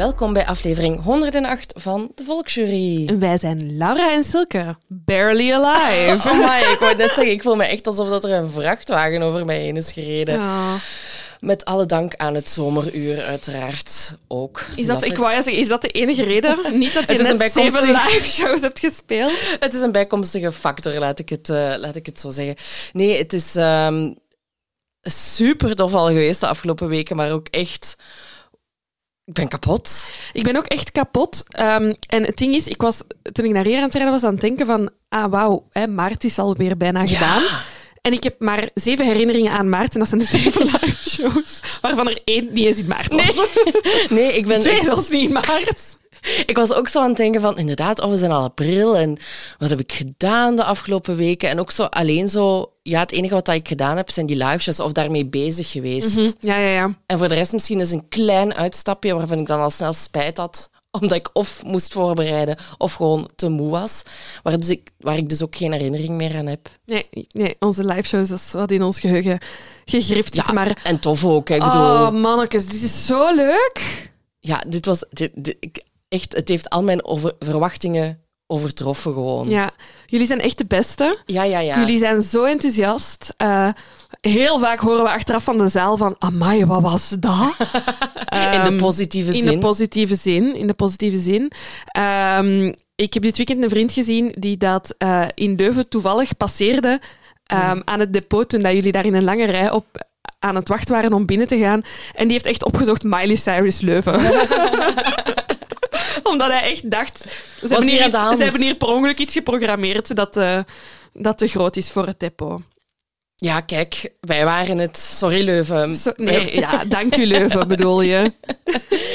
Welkom bij aflevering 108 van de Volksjury. Wij zijn Laura en Silke, barely alive. Oh my, ik wou net zeggen, ik voel me echt alsof dat er een vrachtwagen over mij heen is gereden. Ja. Met alle dank aan het zomeruur uiteraard ook. Is dat, ik wou zeggen, is dat de enige reden? Niet dat je Het is een net zeven bijkomstige- live shows hebt gespeeld? Het is een bijkomstige factor, laat ik het, eh, laat ik het zo zeggen. Nee, het is ehm, super tof al geweest de afgelopen weken, maar ook echt... Ik ben kapot. Ik ben ook echt kapot. Ehm, en het ding is, ik was, toen ik naar hier aan het rijden was, aan het denken van... Ah, wauw, hè, maart is alweer bijna gedaan. En ik heb maar zeven herinneringen aan maart. En dat zijn de zeven live shows, waarvan er één niet eens in maart was. Nee, ik ben... Twee zelfs niet in maart. Ik was ook zo aan het denken van, inderdaad, oh, we zijn al april en wat heb ik gedaan de afgelopen weken? En ook zo alleen zo, ja, het enige wat ik gedaan heb, zijn die live of daarmee bezig geweest. Ja, ja, ja. En voor de rest misschien eens een klein uitstapje waarvan ik dan al snel spijt had, omdat ik of moest voorbereiden of gewoon te moe was, waar, dus ik, waar ik dus ook geen herinnering meer aan heb. Nee, nee, onze live shows, dat is wat in ons geheugen gegrift zit. Maar En tof ook, hè. ik bedoel... Oh, mannetjes, dit is zo leuk. Ja, dit was... Dit, dit- ik, echt, het heeft al mijn over, verwachtingen overtroffen gewoon. Ja, jullie zijn echt de beste. ja, ja. ja. Jullie zijn zo enthousiast. Eh, heel vaak horen we achteraf van de zaal van... Amai, wat was dat? In de positieve in zin. de positieve zin. In de positieve zin. Ehm, ik heb dit weekend een vriend gezien die dat eh, in Leuven toevallig passeerde ehm, aan het depot toen dat jullie daar in een lange rij op aan het wachten waren om binnen te gaan. En die heeft echt opgezocht Miley Cyrus Leuven. Omdat hij echt dacht... Ze hebben, hier iets- ze hebben hier per ongeluk iets geprogrammeerd dat, eh, dat te groot is voor het depot. Ja, kijk, wij waren het. Sorry, Leuven. Nee, ja, dank u Leuven, bedoel je.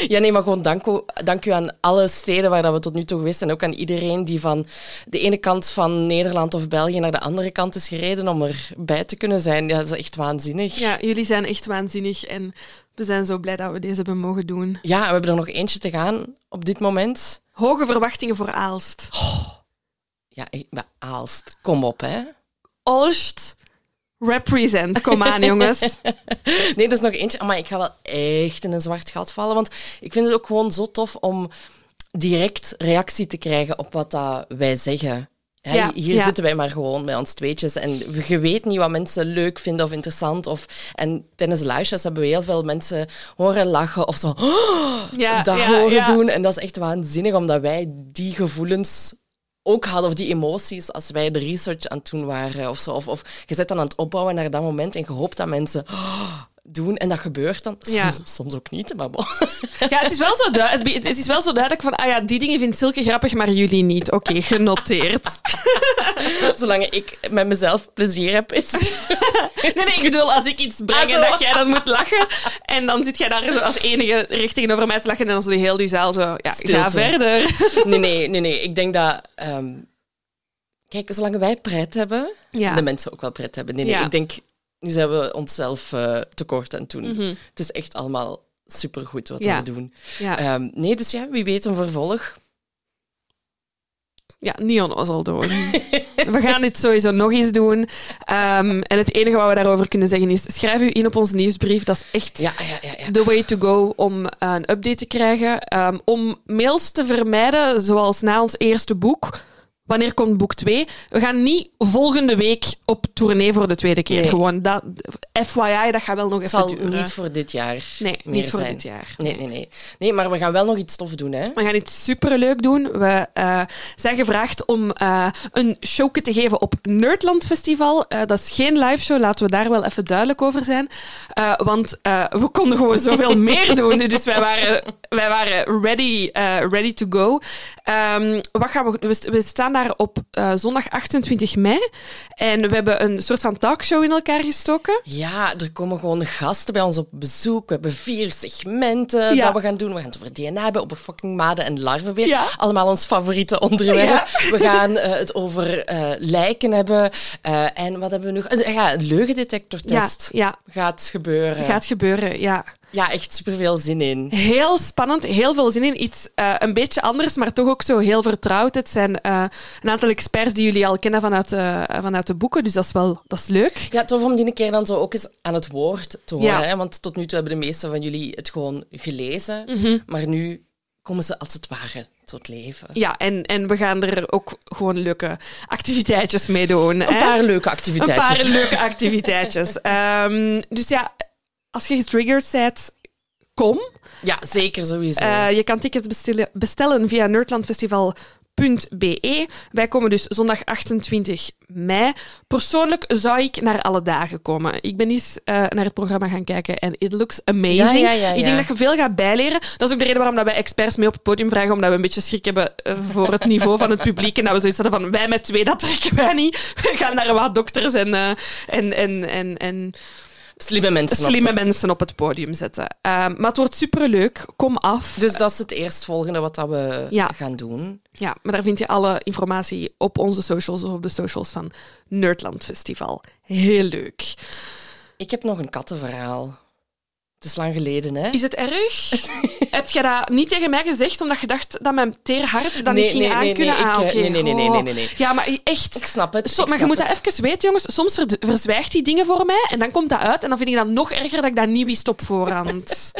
Ja, nee, maar gewoon dank, u- dank u aan alle steden waar dat we tot nu toe geweest zijn. Ook aan iedereen die van de ene kant van Nederland of België naar de andere kant is gereden om erbij te kunnen zijn. Ja, dat is echt waanzinnig. Ja, jullie zijn echt waanzinnig en we zijn zo blij dat we deze hebben mogen doen. Ja, we hebben er nog eentje te gaan op dit moment. Hoge verwachtingen voor Aalst. Ja, echt, maar Aalst, kom op, hè. Olst, represent. Kom aan, jongens. Nee, er is nog eentje. Maar ik ga wel echt in een zwart gat vallen. Want ik vind het ook gewoon zo tof om direct reactie te krijgen op wat dat wij zeggen. Ja, hier ja. zitten wij maar gewoon met ons tweetjes. En je weet niet wat mensen leuk vinden of interessant. Of, en tijdens de liveshows hebben we heel veel mensen horen lachen of zo Ja, dat horen doen. En dat is echt waanzinnig, omdat wij die gevoelens ook hadden, of die emoties, als wij de research aan het doen waren. Of, zo. Of, of je zit dan aan het opbouwen naar dat moment en je hoopt dat mensen doen. En dat gebeurt dan. Soms, Ja. soms ook niet, maar bon. Ja, het is, wel zo du- het is wel zo duidelijk van, ah ja, die dingen vindt Silke grappig, maar jullie niet. Oké, genoteerd. Zolang ik met mezelf plezier heb, is Nee, nee, ik bedoel, als ik iets breng en Ah, zo. dat jij dan moet lachen, en dan zit jij daar zo als enige recht tegenover mij te lachen, en dan zo die heel die zaal zo, ja, ga verder. Nee, nee, nee, nee. Ik denk dat... ehm, kijk, zolang wij pret hebben, Ja. de mensen ook wel pret hebben. Nee, nee, Ja. ik denk... Nu zijn we onszelf eh, tekort aan het doen. Mhm. Het is echt allemaal supergoed wat Ja. we doen. Ja. Ehm, nee, dus ja, wie weet een vervolg. Ja, Neon was al doen. we gaan dit sowieso nog eens doen. Ehm, en het enige wat we daarover kunnen zeggen is: schrijf u in op onze nieuwsbrief. Dat is echt Ja, ja, ja. ja. the way to go om eh, een update te krijgen. Ehm, om mails te vermijden, zoals na ons eerste boek. Wanneer komt boek 2? We gaan niet volgende week op tournee voor de tweede keer. Nee. Gewoon dat, FYI, dat gaat wel nog Het even zal duren. niet voor dit jaar Nee, meer niet voor zijn. dit jaar. Nee, nee, nee. Nee, maar we gaan wel nog iets tof doen, hè? We gaan iets superleuk doen. We eh, zijn gevraagd om eh, een showke te geven op Nerdland Festival. Eh, dat is geen live show, laten we daar wel even duidelijk over zijn. Want we konden gewoon zoveel meer doen. Dus wij waren, wij waren ready, ready to go. Ehm, wat gaan we, we, we staan daar op eh, zondag 28 mei. En we hebben een soort van talkshow in elkaar gestoken. Ja, er komen gewoon gasten bij ons op bezoek. We hebben vier segmenten Ja. dat we gaan doen. We gaan het over DNA hebben, over fucking maden en larven weer. Ja. Allemaal ons favoriete onderwerp. We gaan eh, het over eh, lijken hebben. En wat hebben we nog? Ja, een leugendetectortest gaat gebeuren. gaat gebeuren, ja. Ja, echt superveel zin in. Heel spannend, heel veel zin in. Iets eh, een beetje anders, maar toch ook zo heel vertrouwd. Het zijn eh, een aantal experts die jullie al kennen vanuit, eh, vanuit de boeken, dus dat is wel dat is leuk. Ja, tof om die een keer dan zo ook eens aan het woord te horen. Ja. Hè? Want tot nu toe hebben de meeste van jullie het gewoon gelezen. Mhm. Maar nu komen ze als het ware tot leven. Ja, en, en we gaan er ook gewoon leuke activiteitjes mee doen. Een paar leuke activiteitjes. Een paar leuke activiteitjes. Ehm, dus ja, als je getriggerd bent, kom. Ja, zeker sowieso. Eh, je kan tickets bestellen, bestellen via nerdlandfestival.be. Wij komen dus zondag 28 mei. Persoonlijk zou ik naar alle dagen komen. Ik ben eens eh, naar het programma gaan kijken en it looks amazing. Ja, ja, ja, Ik denk dat je veel gaat bijleren. Dat is ook de reden waarom dat wij experts mee op het podium vragen, omdat we een beetje schrik hebben eh, voor het niveau van het publiek en dat we zoiets hadden van wij met twee, dat trekken wij niet. We gaan daar wat dokters en, en, en, en, en Slimme mensen. op slimme zak. mensen op het podium zetten. Ehm, maar het wordt superleuk. Kom af. Dus dat is het eerstvolgende wat dat we Ja. gaan doen. Ja, maar daar vind je alle informatie op onze socials of op de socials van Nerdland Festival. Heel leuk. Ik heb nog een kattenverhaal. Het is lang geleden, hè? Is het erg? Heb je dat niet tegen mij gezegd omdat je dacht dat mijn teer hart dat Nee, niet ging nee, nee, aankunnen? nee, ah, eh, oké. nee, nee, nee, nee, Oh. nee, nee, nee. Ja, maar echt. Ik snap het. Ik maar je moet dat even weten, jongens. Soms verzwijgt die dingen voor mij en dan komt dat uit en dan vind ik dat nog erger dat ik dat niet wist op voorhand.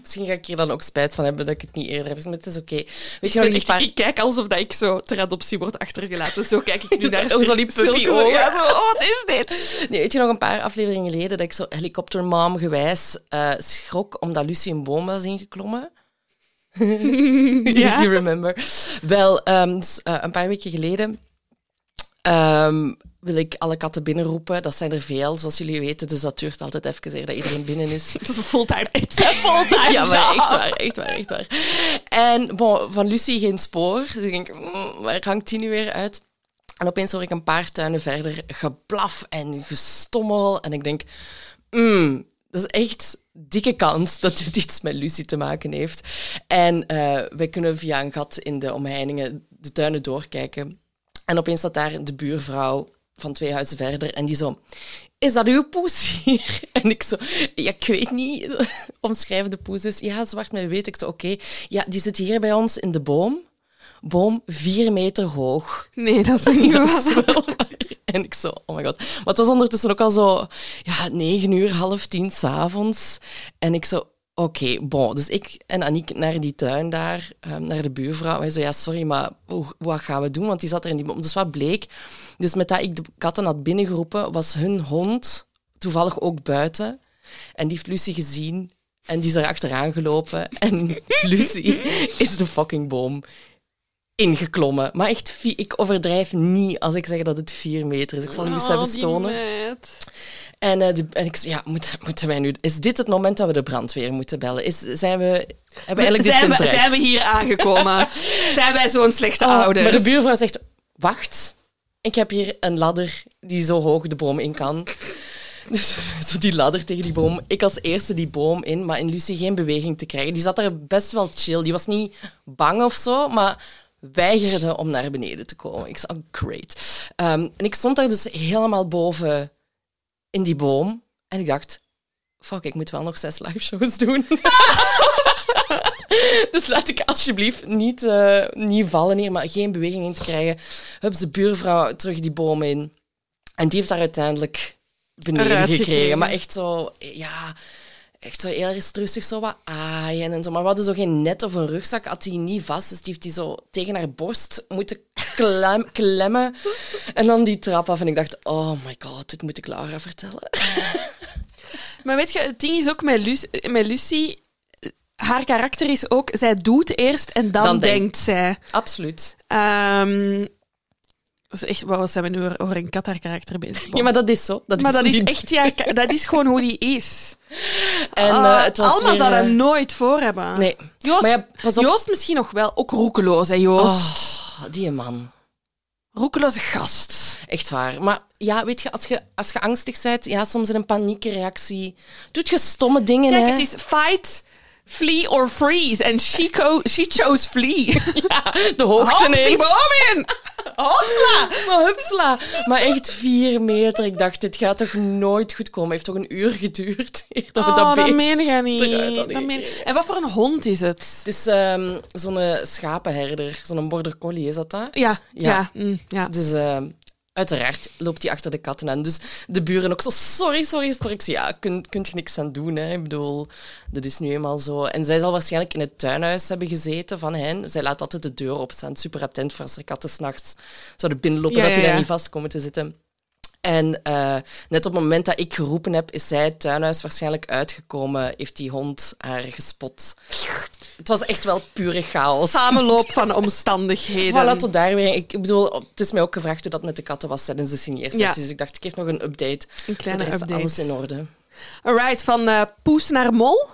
Misschien ga ik hier dan ook spijt van hebben dat ik het niet eerder heb maar het is oké. Weet je nog, die paar... Ik kijk alsof dat ik zo ter adoptie word achtergelaten. Zo kijk ik nu naar Ook zo die puppy. Ja, zo, oh, wat is dit? Nee, weet je nog, een paar afleveringen geleden dat ik zo helikoptermom gewijs eh, schrok omdat Lucie een boom was ingeklommen? Ja. you remember. Wel, ehm, dus, eh, een paar weken geleden ehm, wil ik alle katten binnenroepen. Dat zijn er veel, zoals jullie weten. Dus dat duurt altijd even eer dat iedereen binnen is. Het is een fulltime. Ja, maar echt waar, echt waar, echt waar. En bon, van Lucie geen spoor. Dus ik denk, mm, waar hangt die nu weer uit? En opeens hoor ik een paar tuinen verder geblaf en gestommel. En ik denk, mm, dat is echt dikke kans dat dit iets met Lucie te maken heeft. En eh, wij kunnen via een gat in de omheiningen de tuinen doorkijken. En opeens staat daar de buurvrouw van twee huizen verder en die zo... Is dat uw poes hier? En ik zo... Ja, ik weet niet. Omschrijven de poes is... Ja, zwart met wit. Ik zo, oké. Ja, die zit hier bij ons in de boom. Boom vier meter hoog. Nee, dat is niet Dat is waar. wel waar. En ik zo, oh my god. Maar het was ondertussen ook al zo, ja, negen uur, half tien s'avonds. En ik zo, oké, bon. Dus ik en Aniek naar die tuin daar, ehm, naar de buurvrouw. Wij zo, ja, sorry, maar hoe, wat gaan we doen? Want die zat er in die boom. Dus wat bleek? Dus met dat ik de katten had binnengeroepen, was hun hond toevallig ook buiten. En die heeft Lucie gezien. En die is er achteraan gelopen. En Lucie is de fucking boom ingeklommen. Maar echt, ik overdrijf niet als ik zeg dat het vier meter is. Ik zal hem eens Oh, stonen. En, eh, de, en ik zei, ja, moet, moeten wij nu... Is dit het moment dat we de brandweer moeten bellen? Is, zijn we... Hebben we eigenlijk dit we, punt zijn we bereikt? hier aangekomen? zijn wij zo'n slechte Oh, ouders? Maar de buurvrouw zegt, wacht. Ik heb hier een ladder die zo hoog de boom in kan. Dus zo die ladder tegen die boom. Ik als eerste die boom in, maar in Lucie geen beweging te krijgen. Die zat daar best wel chill. Die was niet bang of zo, maar weigerde om naar beneden te komen. Ik zei, oh, great. Ehm, en ik stond daar dus helemaal boven in die boom. En ik dacht, fuck, ik moet wel nog zes live shows doen. dus laat ik alsjeblieft niet, eh, niet vallen hier, maar geen beweging in te krijgen. Hup, de buurvrouw terug die boom in. En die heeft daar uiteindelijk beneden gekregen. gekregen. Maar echt zo, ja, echt zo heel rustig zo wat aaien en zo. Maar we hadden zo geen net of een rugzak, had hij niet vast. Dus die heeft die zo tegen haar borst moeten klem- klemmen. En dan die trap af. En ik dacht, oh my god, dit moet ik Laura vertellen. Maar weet je, het ding is ook met, Luc- met Lucie... Haar karakter is ook... Zij doet eerst en dan, Dan denkt. denkt zij. Absoluut. Ehm, dat is echt... Wat zijn we nu over een kat haar karakter bezig? Ja, maar dat is zo. Dat Maar is dat is echt... Ja, dat is gewoon hoe die is. En eh, het was Alma weer, zou dat eh, nooit voor hebben. Nee. Joost, Maar ja, pas op. Joost misschien nog wel. Ook roekeloos, hè, Joost. Oh, die man. Roekeloze gast. Echt waar. Maar ja, weet je, als je, als je angstig bent, ja, soms in een paniekreactie, doet je stomme dingen. Kijk, hè. het is fight, flee or freeze. En she, she chose flee. Ja, de hoogte Hops, die in. in. Hopsla! Maar hupsla! Maar echt vier meter. Ik dacht, dit gaat toch nooit goed komen. heeft toch een uur geduurd eer dat we Oh, dat dat meen je niet. Dat meen-. En wat voor een hond is het? Het is ehm, zo'n schapenherder, zo'n border collie, is dat dat? Ja, ja. Ja. mm, ja. Dus ehm, uiteraard loopt hij achter de katten aan. Dus de buren ook zo, sorry, sorry, sorry. Ja, kunt kunt je niks aan doen. Hè. Ik bedoel, dat is nu eenmaal zo. En zij zal waarschijnlijk in het tuinhuis hebben gezeten van hen. Zij laat altijd de deur opstaan, super attent voor als er katten s'nachts zouden binnenlopen, Ja, dat die daar ja. niet vast komen te zitten. En eh, net op het moment dat ik geroepen heb, is zij het tuinhuis waarschijnlijk uitgekomen. Heeft die hond haar gespot. Het was echt wel pure chaos. Samenloop van omstandigheden. Voilà, tot daar weer. Ik bedoel, het is mij ook gevraagd hoe dat met de katten was tijdens de signeersessie. Ja. Dus ik dacht, ik geef nog een update. Een kleine update. Alles in orde. Alright, van eh, poes naar mol.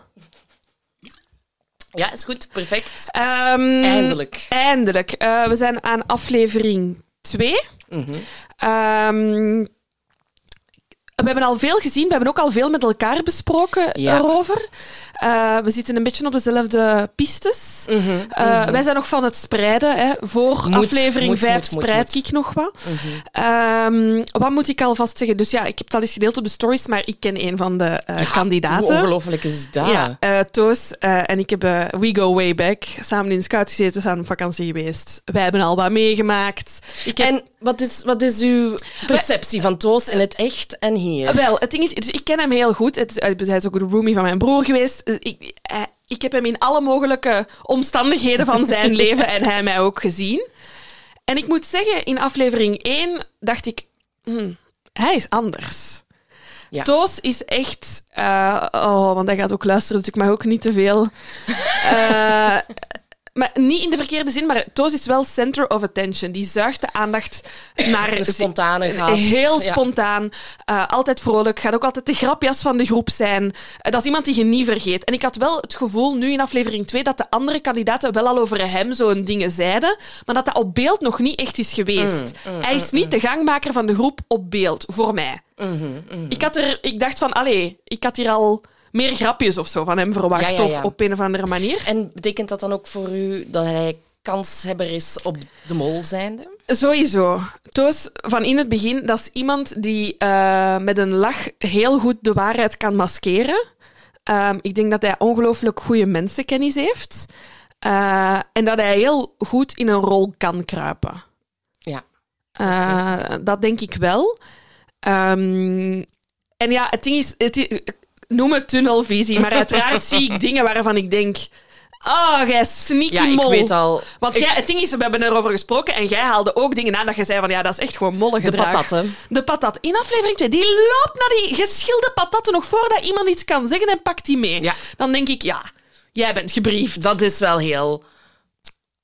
Ja, is goed. Perfect. Ehm, Eindelijk. Eindelijk. Eh, we zijn aan aflevering 2. Mhm. Ehm, we hebben al veel gezien. We hebben ook al veel met elkaar besproken Ja. erover. Eh, we zitten een beetje op dezelfde pistes. Eh, Wij zijn nog van het spreiden. Hè. Voor Mhm. Moet, aflevering moet, 5 moet, moet, spreid. Mhm. ik nog wat. Ehm, wat moet ik alvast zeggen? Dus ja, ik heb het al eens gedeeld op de stories, maar ik ken een van de eh, Hoe kandidaten. ongelooflijk is dat? Ja, Toos en ik hebben We Go Way Back samen in de scout gezeten, samen op vakantie geweest. Wij hebben al wat meegemaakt. Ik heb, En wat is, wat is uw perceptie van Toos in het echt en hier? Wel, het ding is, dus ik ken hem heel goed. Het, hij is ook de roomie van mijn broer geweest. Eh, Ik, eh, ik heb hem in alle mogelijke omstandigheden van zijn leven en hij mij ook gezien. En ik moet zeggen, in aflevering 1 dacht ik, hmm, hij is anders. Ja. Toos is echt... eh, oh, want hij gaat ook luisteren, dus ik mag ook niet te veel... Eh, maar niet in de verkeerde zin, maar Toos is wel center of attention. Die zuigt de aandacht naar... De spontane gast. Heel Ja. spontaan, eh, altijd vrolijk, gaat ook altijd de grapjas van de groep zijn. Eh, dat is iemand die je niet vergeet. En ik had wel het gevoel, nu in aflevering 2, dat de andere kandidaten wel al over hem zo'n dingen zeiden, maar dat dat op beeld nog niet echt is geweest. Mm, Hij is niet de gangmaker van de groep op beeld, voor mij. Mm-hmm, Ik, had er, ik dacht van, allee, ik had hier al meer grapjes of zo van hem verwacht, Ja, ja, ja. of op een of andere manier. En betekent dat dan ook voor u dat hij kanshebber is op de mol zijnde? Sowieso. Toos, van in het begin, dat is iemand die eh, met een lach heel goed de waarheid kan maskeren. Ehm, ik denk dat hij ongelooflijk goede mensenkennis heeft. Eh, en dat hij heel goed in een rol kan kruipen. Ja. Eh, dat denk ik wel. Ehm, en ja, het ding is, het noem het tunnelvisie, maar uiteraard zie ik dingen waarvan ik denk... Oh, jij sneaky Ja, ik mol. weet al. Want Ik- jij, het ding is, we hebben erover gesproken en jij haalde ook dingen aan dat je zei van ja, dat is echt gewoon molle De gedrag. patatten. De patat. In aflevering 2, die loopt naar die geschilde patatten nog voordat iemand iets kan zeggen en pakt die mee. Ja. Dan denk ik, ja, jij bent gebriefd. Dat is wel heel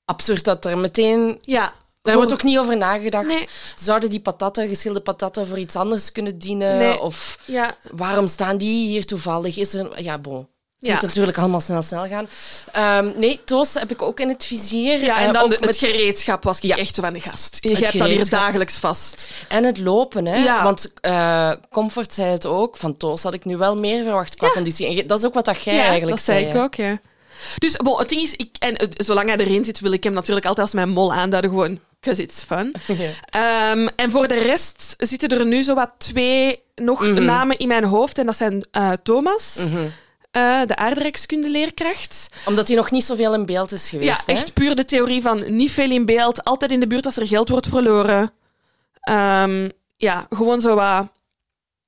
absurd dat er meteen... ja. Daar wordt ook niet over nagedacht. Nee. Zouden die patatten, geschilde patatten, voor iets anders kunnen dienen? Nee. Of Ja, waarom staan die hier toevallig? Is er een... Ja, bon. Het Ja. moet natuurlijk allemaal snel, snel gaan. Ehm, nee, Toos heb ik ook in het vizier. ja, en Eh, dan de- het met- gereedschap was ik Ja. echt van de gast. Je hebt dat hier dagelijks vast. En het lopen, hè. Ja. Want eh, Comfort zei het ook. Van Toos had ik nu wel meer verwacht qua conditie. En dat is ook wat dat jij eigenlijk dat zei zei. ik ook, ja. Dus bon, het ding is, ik, en zolang hij erin zit, wil ik hem natuurlijk altijd als mijn mol aanduiden. Gewoon, because it's fun. Ehm, en voor de rest zitten er nu zo wat twee nog Mhm. namen in mijn hoofd. En dat zijn eh, Thomas eh, de aardrijkskundeleerkracht. Omdat hij nog niet zoveel in beeld is Ja, geweest. hè? echt puur de theorie van niet veel in beeld, altijd in de buurt als er geld wordt verloren. Ehm, ja, gewoon zo wat...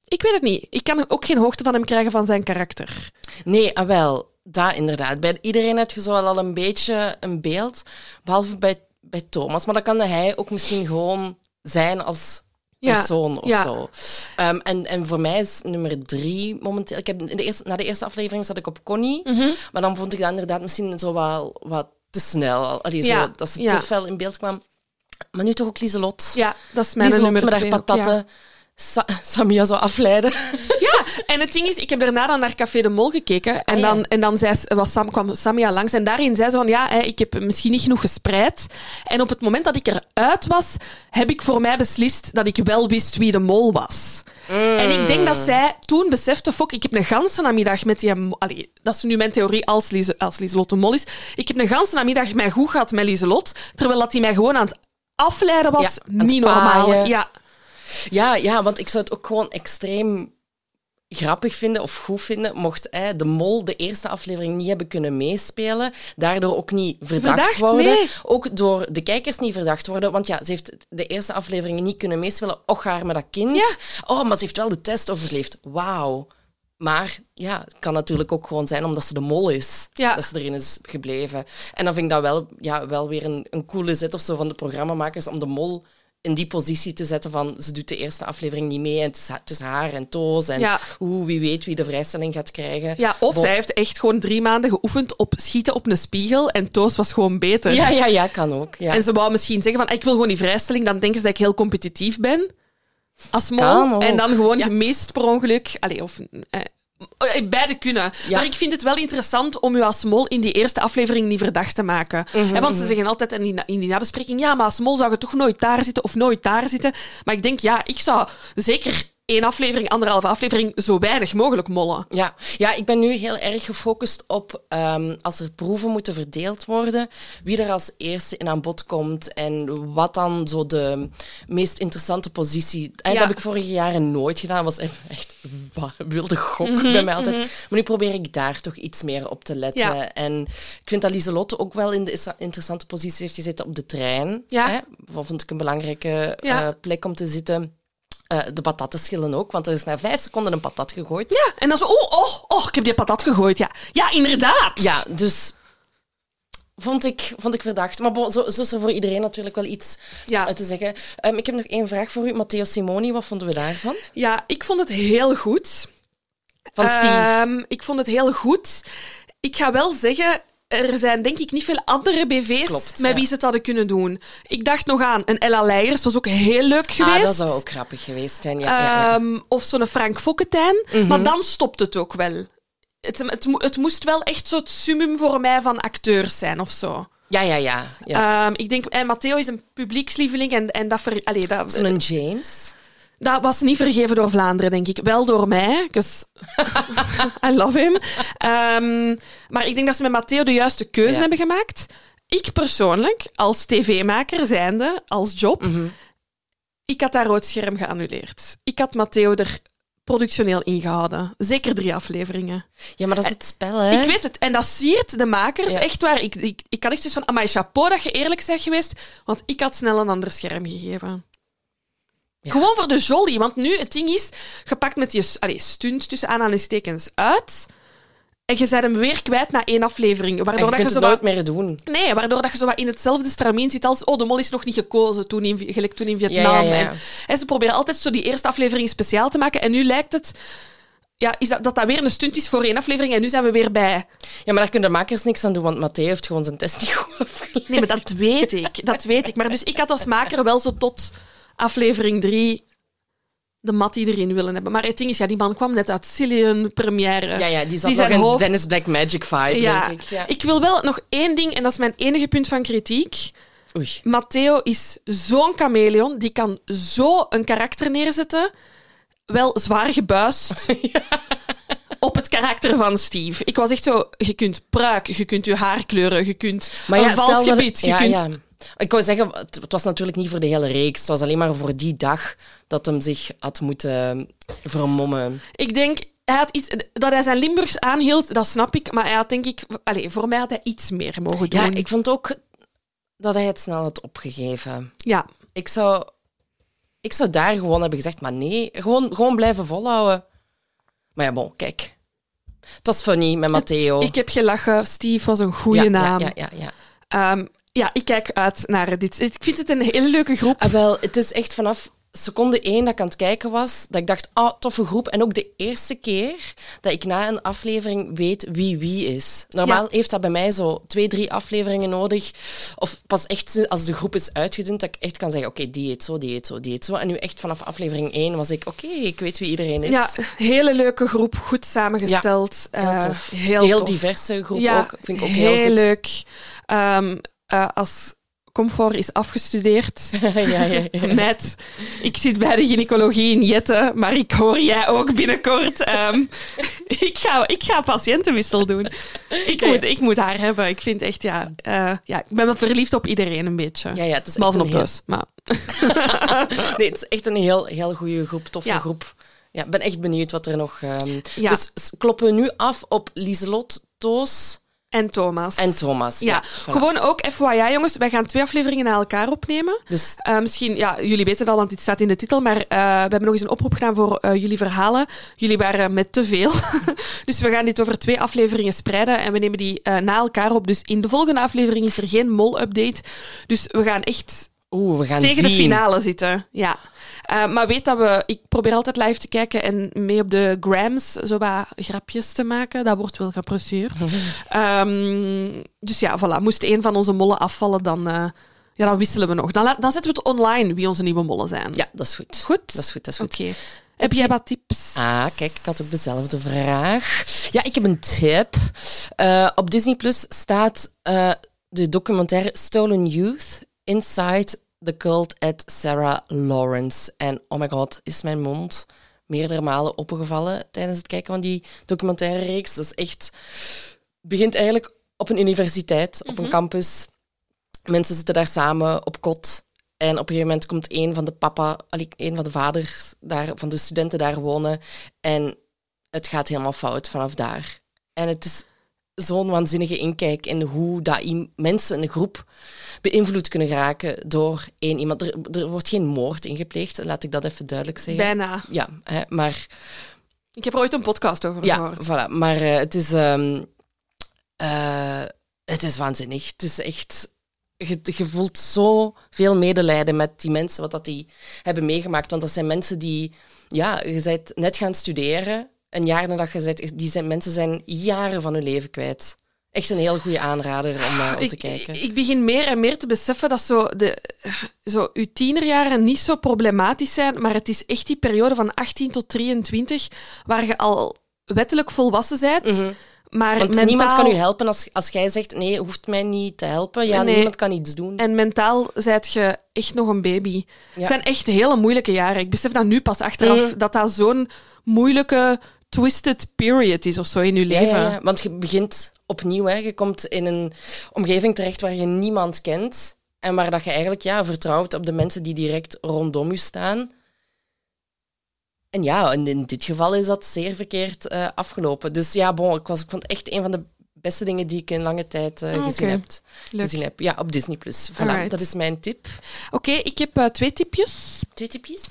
Ik weet het niet. Ik kan ook geen hoogte van hem krijgen van zijn karakter. Nee, ah, wel. Dat inderdaad. Bij iedereen heb je zo wel al een beetje een beeld. Behalve bij, bij Thomas. Maar dat kan hij ook misschien gewoon zijn als Ja, persoon of ja. zo. Ehm, en, en voor mij is nummer drie momenteel... Ik heb in de eerste, na de eerste aflevering zat ik op Connie. Mhm. Maar dan vond ik dat inderdaad misschien zo wel wat te snel. Allee, Ja, zo, dat ze te fel in beeld kwam. Maar nu toch ook Lieselot. Ja, dat is mijn Lieselot nummer met twee patatten. Sa- Samia zo afleiden. Ja, en het ding is, ik heb daarna dan naar Café de Mol gekeken. En Ah, ja. dan, en dan zei, ze- was Sam, kwam Samia langs. En daarin zei ze van, ja, ik heb misschien niet genoeg gespreid. En op het moment dat ik eruit was, heb ik voor mij beslist dat ik wel wist wie de mol was. En ik denk dat zij toen besefte, fok, ik heb een ganse namiddag met die... Allee, dat is nu mijn theorie als, Liese, als Lieselot de mol is. Ik heb een ganse namiddag mij goed gehad met Lieselot, terwijl dat hij mij gewoon aan het afleiden was. Ja, niet normaal. Ja, Ja, ja, want ik zou het ook gewoon extreem grappig vinden of goed vinden mocht de mol de eerste aflevering niet hebben kunnen meespelen, daardoor ook niet verdacht, Verdacht, worden. nee. Ook door de kijkers niet verdacht worden, want ja, ze heeft de eerste aflevering niet kunnen meespelen. Och, haar met dat kind. Ja. Oh, maar ze heeft wel de test overleefd. Wauw. Maar ja, het kan natuurlijk ook gewoon zijn omdat ze de mol is. Ja. Dat ze erin is gebleven. En dan vind ik dat wel, ja, wel weer een, een coole zet of zo van de programmamakers om de mol in die positie te zetten van ze doet de eerste aflevering niet mee en het is ha- haar en Toos en Ja. hoe, wie weet wie de vrijstelling gaat krijgen. Ja, of zij heeft echt gewoon drie maanden geoefend op schieten op een spiegel en Toos was gewoon beter. Ja, ja, ja, kan ook. Ja. En ze wou misschien zeggen van, ik wil gewoon die vrijstelling, dan denken ze dat ik heel competitief ben als mol. En dan gewoon Ja. gemist per ongeluk. Allee, of... Eh, Beide kunnen. Ja. Maar ik vind het wel interessant om u als mol in die eerste aflevering niet verdacht te maken. Mhm, want ze zeggen altijd in die, in die nabespreking, ja, maar als mol zou je toch nooit daar zitten of nooit daar zitten. Maar ik denk, ja, ik zou zeker één aflevering, anderhalve aflevering, zo weinig mogelijk mollen. Ja. ja, ik ben nu heel erg gefocust op ehm, als er proeven moeten verdeeld worden, wie er als eerste in aan bod komt en wat dan zo de meest interessante positie. En Ja. Dat heb ik vorige jaren nooit gedaan. Dat was even echt wilde gok Mhm, bij mij altijd. Maar nu probeer ik daar toch iets meer op te letten. Ja. En ik vind dat Lieselotte ook wel in de interessante positie heeft gezeten op de trein. Ja. Hè? Dat vond ik een belangrijke Ja. eh, plek om te zitten. Eh, de patatten schillen ook, want er is na vijf seconden een patat gegooid. Ja, en dan zo, oh, oh, oh, ik heb die patat gegooid. Ja, ja inderdaad. Ja, dus vond ik, vond ik verdacht. Maar bon, zo, zo is er voor iedereen natuurlijk wel iets Ja. te zeggen. Ehm, ik heb nog één vraag voor u. Matteo Simoni, wat vonden we daarvan? Ja, ik vond het heel goed. Van Steve. Ehm, ik vond het heel goed. Ik ga wel zeggen, er zijn denk ik niet veel andere BV's Klopt, met ja. wie ze het hadden kunnen doen. Ik dacht nog aan een Ella Leijers, was ook heel leuk geweest. ah, dat zou ook grappig geweest zijn. Ja, ja, ja. Ehm, of zo'n Frank Fokkentijn. Mhm. Maar dan stopt het ook wel. Het, het, het moest wel echt zo het summum voor mij van acteurs zijn of zo. ja, ja, ja. ja. Ehm, ik denk, en Matteo is een publiekslieveling en, en dat, ver, allee, dat, Zo'n James. Dat was niet vergeven door Vlaanderen, denk ik. Wel door mij, 'cause I love him. Ehm, maar ik denk dat ze met Matteo de juiste keuze Ja. hebben gemaakt. Ik persoonlijk, als tv-maker zijnde, als job, Mhm. ik had dat rood scherm geannuleerd. Ik had Matteo er productioneel ingehouden. Zeker drie afleveringen. Ja, maar dat is het spel, hè? Ik weet het. En dat siert de makers Ja. echt waar. Ik, ik, ik kan echt dus van, amai, chapeau dat je eerlijk bent geweest, want ik had snel een ander scherm gegeven. Ja. Gewoon voor de jolly. Want nu, het ding is, je pakt met je allee, stunt tussen aanhalingstekens uit en je zet hem weer kwijt na één aflevering. Waardoor, je dat je, kunt zo het nooit wat, meer doen. nee, waardoor dat je zo wat in hetzelfde stramien zit als oh, de mol is nog niet gekozen, toen in, gelijk toen in Vietnam. Ja. En, en ze proberen altijd zo die eerste aflevering speciaal te maken. En nu lijkt het ja, is dat, dat dat weer een stunt is voor één aflevering en nu zijn we weer bij... Ja, maar daar kunnen de makers niks aan doen, want Matteo heeft gewoon zijn test niet goed afgelegd. Nee, maar dat weet ik. Dat weet ik. Maar dus ik had als maker wel zo tot aflevering drie de Mattie erin willen hebben. Maar het ding is, ja, die man kwam net uit Cillian première. Ja, ja, die zat Die nog zijn in hoofd- Dennis Black Magic vibe, Ja. denk ik. Ja. Ik wil wel nog één ding, en dat is mijn enige punt van kritiek. Oei. Matteo is zo'n chameleon, die kan zo een karakter neerzetten, wel zwaar gebuist op het karakter van Steve. Ik was echt zo, je kunt pruik, je kunt je haar kleuren, je kunt Maar een ja, vals stel dat- gebied, je ja, kunt... ja. Ik wou zeggen, het, het was natuurlijk niet voor de hele reeks. Het was alleen maar voor die dag dat hem zich had moeten vermommen. Ik denk, hij had iets, dat hij zijn Limburgs aanhield, dat snap ik. Maar hij had denk ik... Allez, voor mij had hij iets meer mogen doen. Ja, ik vond ook dat hij het snel had opgegeven. Ja. Ik zou, ik zou daar gewoon hebben gezegd, maar nee, gewoon, gewoon blijven volhouden. Maar ja, bon, kijk. Het was funny met Matteo. Ik heb gelachen. Steve was een goede ja, naam. Ja, ja, ja. ja. Ehm, ja, ik kijk uit naar dit. Ik vind het een hele leuke groep. Ah, wel, het is echt vanaf seconde één dat ik aan het kijken was, dat ik dacht, ah, toffe groep. En ook de eerste keer dat ik na een aflevering weet wie wie is. Normaal heeft dat bij mij zo twee, drie afleveringen nodig. Of pas echt als de groep is uitgedund, dat ik echt kan zeggen, oké, die heet zo, die heet zo, die heet zo. En nu echt vanaf aflevering één was ik, oké, ik weet wie iedereen is. Ja, hele leuke groep, goed samengesteld. heel eh, heel, Heel tof. diverse groep Ja, ook, vind ik ook heel, goed. leuk. Ehm, eh, als Comfort is afgestudeerd. ja, ja, ja. Met, ik zit bij de gynaecologie in Jette, maar ik hoor jij ook binnenkort. Ehm, ik, ga, ik ga patiëntenwissel doen. Ik, moet, ik moet haar hebben. Ik vind echt, ja, eh, ja, ik ben wel verliefd op iedereen een beetje. Ja, ja, het is echt Behalve een op heel- thuis. Maar Nee, het is echt een heel, heel goede groep, toffe groep. Ja, ik ben echt benieuwd wat er nog... ehm. Dus kloppen we nu af op Lieselot, Toos en Thomas. en Thomas. ja, voilà. gewoon ook FYI, jongens. Wij gaan twee afleveringen na elkaar opnemen. Dus Eh, misschien, ja, jullie weten het al, want dit staat in de titel, maar eh, we hebben nog eens een oproep gedaan voor eh, jullie verhalen. Jullie waren met te veel. dus we gaan dit over twee afleveringen spreiden en we nemen die na elkaar op. Dus in de volgende aflevering is er geen mol-update. Dus we gaan echt oeh, we gaan tegen zien. de finale zitten. Ja. Eh, maar weet dat we... Ik probeer altijd live te kijken en mee op de grams zo wat grapjes te maken. Dat wordt wel geapprecieerd. Ehm, dus ja, voilà. Moest een van onze mollen afvallen, dan, eh, ja, dan wisselen we nog. Dan, dan zetten we het online wie onze nieuwe mollen zijn. Ja, dat is goed. Goed? Dat is goed, dat is goed. Oké. Heb jij wat tips? Ah, kijk, ik had ook dezelfde vraag. Ja, ik heb een tip. Eh, op Disney Plus staat de documentaire Stolen Youth Inside the Cult at Sarah Lawrence. En oh my god, is mijn mond meerdere malen opengevallen tijdens het kijken van die documentaire reeks. Dat is echt... Het begint eigenlijk op een universiteit, op een campus. Mensen zitten daar samen op kot. En op een gegeven moment komt een van de papa, een van de vaders daar, van de studenten daar wonen. En het gaat helemaal fout vanaf daar. En het is zo'n waanzinnige inkijk in hoe dat mensen, een groep, beïnvloed kunnen geraken door één iemand. Er, er wordt geen moord ingepleegd, laat ik dat even duidelijk zeggen. Bijna. Ja, hè, maar Ik heb er ooit een podcast over ja, gehoord. voilà. Maar eh, het, is, ehm, eh, het is waanzinnig. Het is echt... Je, je voelt zoveel medelijden met die mensen, wat dat die hebben meegemaakt. Want dat zijn mensen die... Ja, je bent net gaan studeren. Een jaar nadat je bent... Die zijn, mensen zijn jaren van hun leven kwijt. Echt een heel goede aanrader om, om te kijken. ik, ik begin meer en meer te beseffen dat zo de, zo uw tienerjaren niet zo problematisch zijn, maar het is echt die periode van 18 tot 23 waar je al wettelijk volwassen bent, Mhm. maar Want mentaal, niemand kan u helpen als, als jij zegt, nee, hoeft mij niet te helpen. Ja, Nee. niemand kan iets doen. en mentaal zijt je echt nog een baby. Het zijn echt hele moeilijke jaren. Ik besef dat nu pas achteraf, Mhm. dat dat zo'n moeilijke twisted period is of zo in je leven. ja, ja, want je begint opnieuw. Hè. Je komt in een omgeving terecht waar je niemand kent. En waar dat je eigenlijk ja, vertrouwt op de mensen die direct rondom je staan. En ja, in, in dit geval is dat zeer verkeerd eh, afgelopen. Dus ja, bon, ik, was, ik vond het echt een van de beste dingen die ik in lange tijd eh, Ah, gezien, heb, Leuk. gezien heb. Ja, op Disney+. Plus. Voilà, dat is mijn tip. Oké, ik heb eh, twee tipjes. Twee tipjes?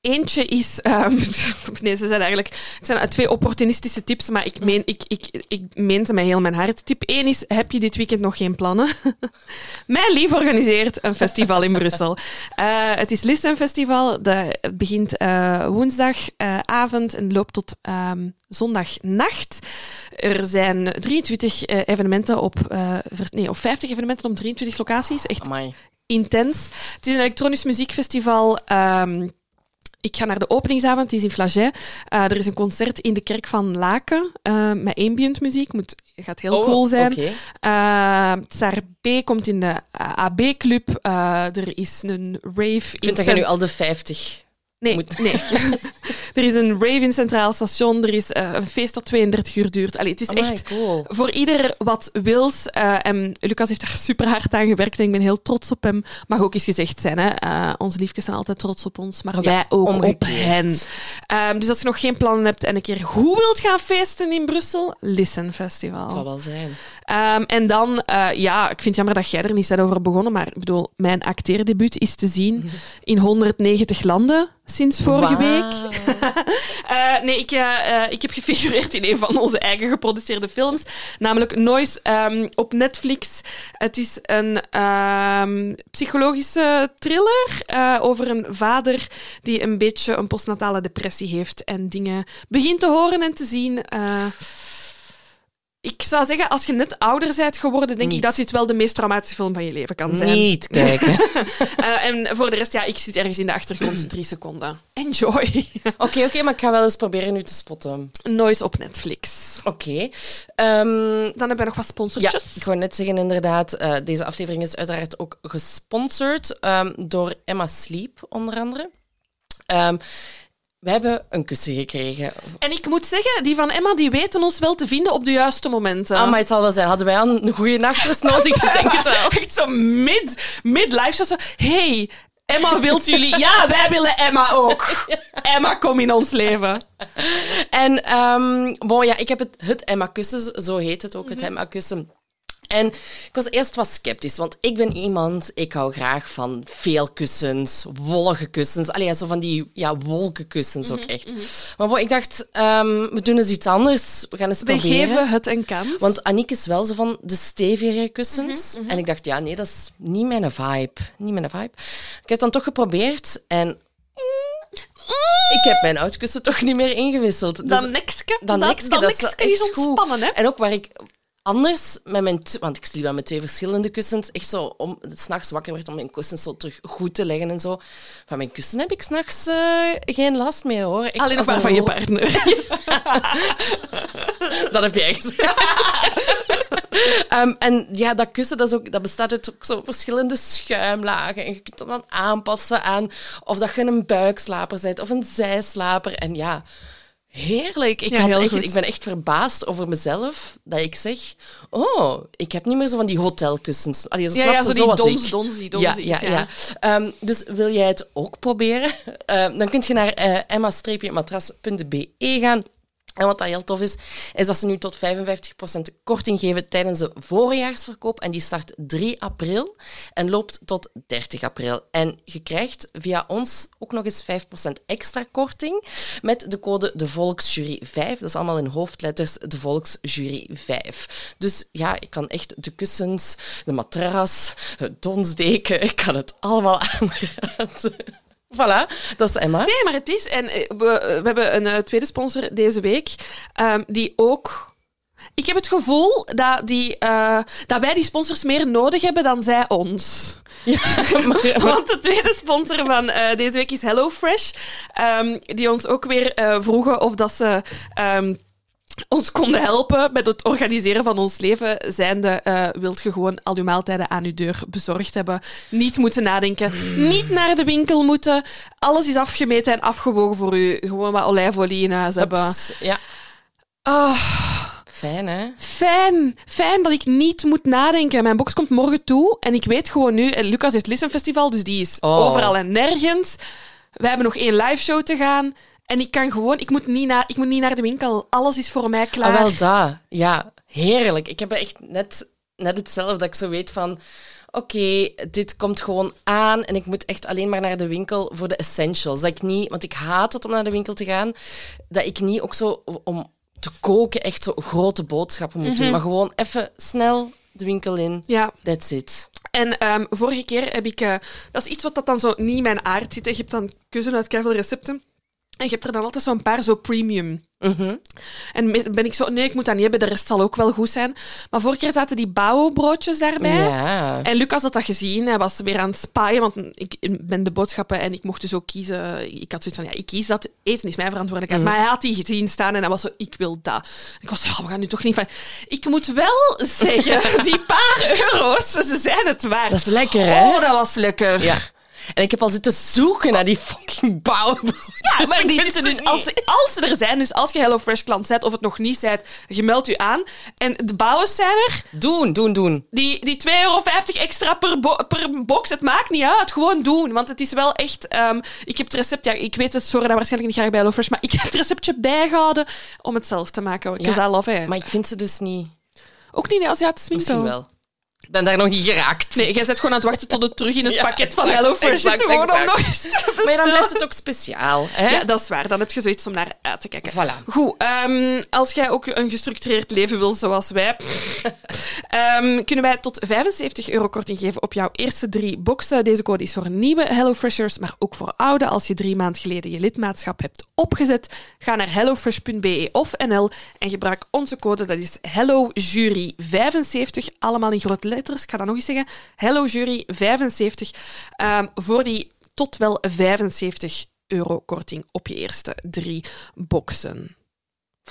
Eentje is. ehm, nee, ze zijn eigenlijk. Het zijn twee opportunistische tips, maar ik meen, ik, ik, ik meen ze met heel mijn hart. Tip 1 is: heb je dit weekend nog geen plannen? Mijn lief organiseert een festival in Brussel. Eh, het is Listen Festival. Dat begint eh, woensdagavond en loopt tot ehm, zondagnacht. Er zijn 23 eh, evenementen op. nee, of 50 evenementen op 23 locaties. Echt Amai. intens. Het is een elektronisch muziekfestival. Ehm, ik ga naar de openingsavond, die is in Flaget. Eh, er is een concert in de kerk van Laken eh, met ambient muziek. Moet, gaat heel Oh, cool zijn. oké. Eh, Tsar B komt in de AB-club. er is een rave Ik vind dat je nu al de 50 Nee, Moet- nee. er is een rave in Centraal Station. Er is eh, een feest dat 32 uur duurt. Allee, het is echt cool. voor ieder wat wils. Eh, en Lucas heeft daar super hard aan gewerkt en ik ben heel trots op hem. Mag ook eens gezegd zijn, hè. Eh, onze liefjes zijn altijd trots op ons, maar wij ook op hen. Ehm, dus als je nog geen plannen hebt en een keer goed wilt gaan feesten in Brussel, Listen Festival. Het zal wel zijn. Ehm, en dan, ja, ik vind het jammer dat jij er niet bent over begonnen, maar ik bedoel, mijn acteerdebuut is te zien in 190 landen sinds vorige week. Eh, nee, ik, eh, eh, ik heb gefigureerd in een van onze eigen geproduceerde films, namelijk Noise ehm, op Netflix. Het is een ehm, psychologische thriller over een vader die een beetje een postnatale depressie heeft en dingen begint te horen en te zien. Ik zou zeggen, als je net ouder bent geworden, denk ik dat dit wel de meest traumatische film van je leven kan zijn. Niet kijken. Eh, en voor de rest, ja, ik zit ergens in de achtergrond drie seconden. Enjoy. Oké, oké, maar ik ga wel eens proberen nu te spotten. Noise op Netflix. Oké. Ehm, Dan hebben we nog wat ja, sponsortjes. ik wou net zeggen, inderdaad, eh, deze aflevering is uiteraard ook gesponsord ehm, door Emma Sleep, onder andere. Ehm, we hebben een kussen gekregen. En ik moet zeggen, die van Emma, die weten ons wel te vinden op de juiste momenten. Ah, maar het zal wel zijn. Hadden wij al een goede nachtrust nodig? Ik denk het wel. Echt zo mid, mid-life. Zo, zo, hey, Emma wilt jullie... Ja, wij willen Emma ook. Emma, kom in ons leven. En ehm, bon, ja, ik heb het, het Emma-kussen, zo heet het ook, het Emma-kussen. En ik was eerst wat sceptisch, want ik ben iemand, ik hou graag van veel kussens, wollige kussens. Allee, zo van die ja, wolkenkussens ook echt. Maar bon, ik dacht, ehm, we doen eens iets anders. We gaan eens We proberen. geven het een kans. Want Aniek is wel zo van de stevige kussens. En ik dacht, ja, nee, dat is niet mijn vibe. Niet mijn vibe. Ik heb het dan toch geprobeerd en... Ik heb mijn oud kussen toch niet meer ingewisseld. Dus- dat nekske, dat nekske, dat dat is wel nekske is echt goed. ontspannen, hè? En ook waar ik anders met mijn... Want ik sliep wel met twee verschillende kussens. Echt zo om s'nachts wakker werd om mijn kussens zo terug goed te leggen en zo. Van mijn kussen heb ik s'nachts eh geen last meer, hoor. Echt Alleen nog maar van je partner. Dat heb jij gezegd. Ehm, en ja, dat kussen dat is ook, dat bestaat uit ook zo verschillende schuimlagen. En je kunt dat dan aanpassen aan of dat je een buikslaper bent of een zijslaper. En ja, heerlijk. Ik, Ja, had heel echt, ik ben echt verbaasd over mezelf dat ik zeg: Oh, ik heb niet meer zo van die hotelkussens. Allee, Ja, ja, zo die dons, ik. donsie, Ja, ja, ja. ja. Ehm, dus wil jij het ook proberen? Ehm, dan kun je naar eh, emma-matras.be gaan. En wat dat heel tof is, is dat ze nu tot 55% korting geven tijdens de voorjaarsverkoop. En die start 3 april en loopt tot 30 april. En je krijgt via ons ook nog eens 5% extra korting met de code de Volksjury 5. Dat is allemaal in hoofdletters de Volksjury 5. Dus ja, ik kan echt de kussens, de matras, het donsdeken, ik kan het allemaal aanraden. Voilà, dat is Emma. Nee, maar het is. En eh, we, we hebben een eh, tweede sponsor deze week, ehm, die ook. Ik heb het gevoel dat, die, eh, dat wij die sponsors meer nodig hebben dan zij ons. Want de tweede sponsor van eh, deze week is HelloFresh, ehm, die ons ook weer eh, vroegen of dat ze. ehm, ons konden helpen met het organiseren van ons leven, zijnde eh, wilt je gewoon al je maaltijden aan je deur bezorgd hebben, niet moeten nadenken, niet naar de winkel moeten, alles is afgemeten en afgewogen voor u, gewoon wat olijfolie in huis hebben. Ups, Ja, Ah, fijn hè? fijn, fijn dat ik niet moet nadenken. Mijn box komt morgen toe en ik weet gewoon nu, en Lucas heeft Listen Festival, dus die is Oh. overal en nergens. We hebben nog één live show te gaan. En ik kan gewoon, ik moet niet, naar, ik moet niet naar de winkel. Alles is voor mij klaar. Ah, wel dat. Ja, heerlijk. Ik heb echt net, net hetzelfde, dat ik zo weet van... Oké, dit komt gewoon aan en ik moet echt alleen maar naar de winkel voor de essentials. Dat ik niet, want ik haat het om naar de winkel te gaan, dat ik niet ook zo om te koken echt zo grote boodschappen moet doen, maar gewoon even snel de winkel in. Ja, That's it. En ehm, vorige keer heb ik... eh, dat is iets wat dat dan zo niet in mijn aard zit. Je hebt dan keuze uit keiveel recepten. En je hebt er dan altijd zo'n paar zo premium. Mhm. En ben ik zo... Nee, ik moet dat niet hebben. De rest zal ook wel goed zijn. Maar vorige keer zaten die bao-broodjes daarbij. Ja. En Lucas had dat gezien. Hij was weer aan het spaaien, want ik ben de boodschappen en ik mocht dus ook kiezen. Ik had zoiets van, ja, ik kies dat. Eten is mijn verantwoordelijkheid. Mhm. Maar hij had die gezien staan en hij was zo, ik wil dat. Ik was, ja, we gaan nu toch niet van... Ik moet wel zeggen, die paar euro's, ze zijn het waard. Dat is lekker, hè? Oh, dat was lekker. Ja. En ik heb al zitten zoeken naar die fucking bouwbroodjes. Ja, maar Ik die zitten dus, als ze, als ze er zijn, dus als je HelloFresh klant bent of het nog niet bent, je meldt je aan. En de bouwers zijn er, Doen, doen, doen. die, die 2,50 euro extra per, bo- per box, het maakt niet uit. Gewoon doen, want het is wel echt... ehm, ik heb het recept, ja, ik weet het, sorry, dat waarschijnlijk niet graag bij HelloFresh, maar ik heb het receptje bijgehouden om het zelf te maken. Because Ja, love it. Maar ik vind ze dus niet. Ook niet in de Aziatische winkel. Misschien wel. Ik ben daar nog niet geraakt. Nee, jij zit gewoon aan het wachten tot het terug in het Ja, pakket van HelloFresh is. Gewoon om nog eens te Maar dan blijft het ook speciaal. Hè? Ja, dat is waar. Dan heb je zoiets om naar uit te kijken. Voilà. Goed, ehm, als jij ook een gestructureerd leven wil zoals wij, ehm, kunnen wij tot 75 euro korting geven op jouw eerste drie boxen. Deze code is voor nieuwe HelloFreshers, maar ook voor oude. Als je drie maanden geleden je lidmaatschap hebt opgezet, ga naar hellofresh.be of nl en gebruik onze code. Dat is HelloJury75, allemaal in grote letters. Ik ga dat nog eens zeggen. HelloJury75 ehm, voor die tot wel 75 euro korting op je eerste drie boxen.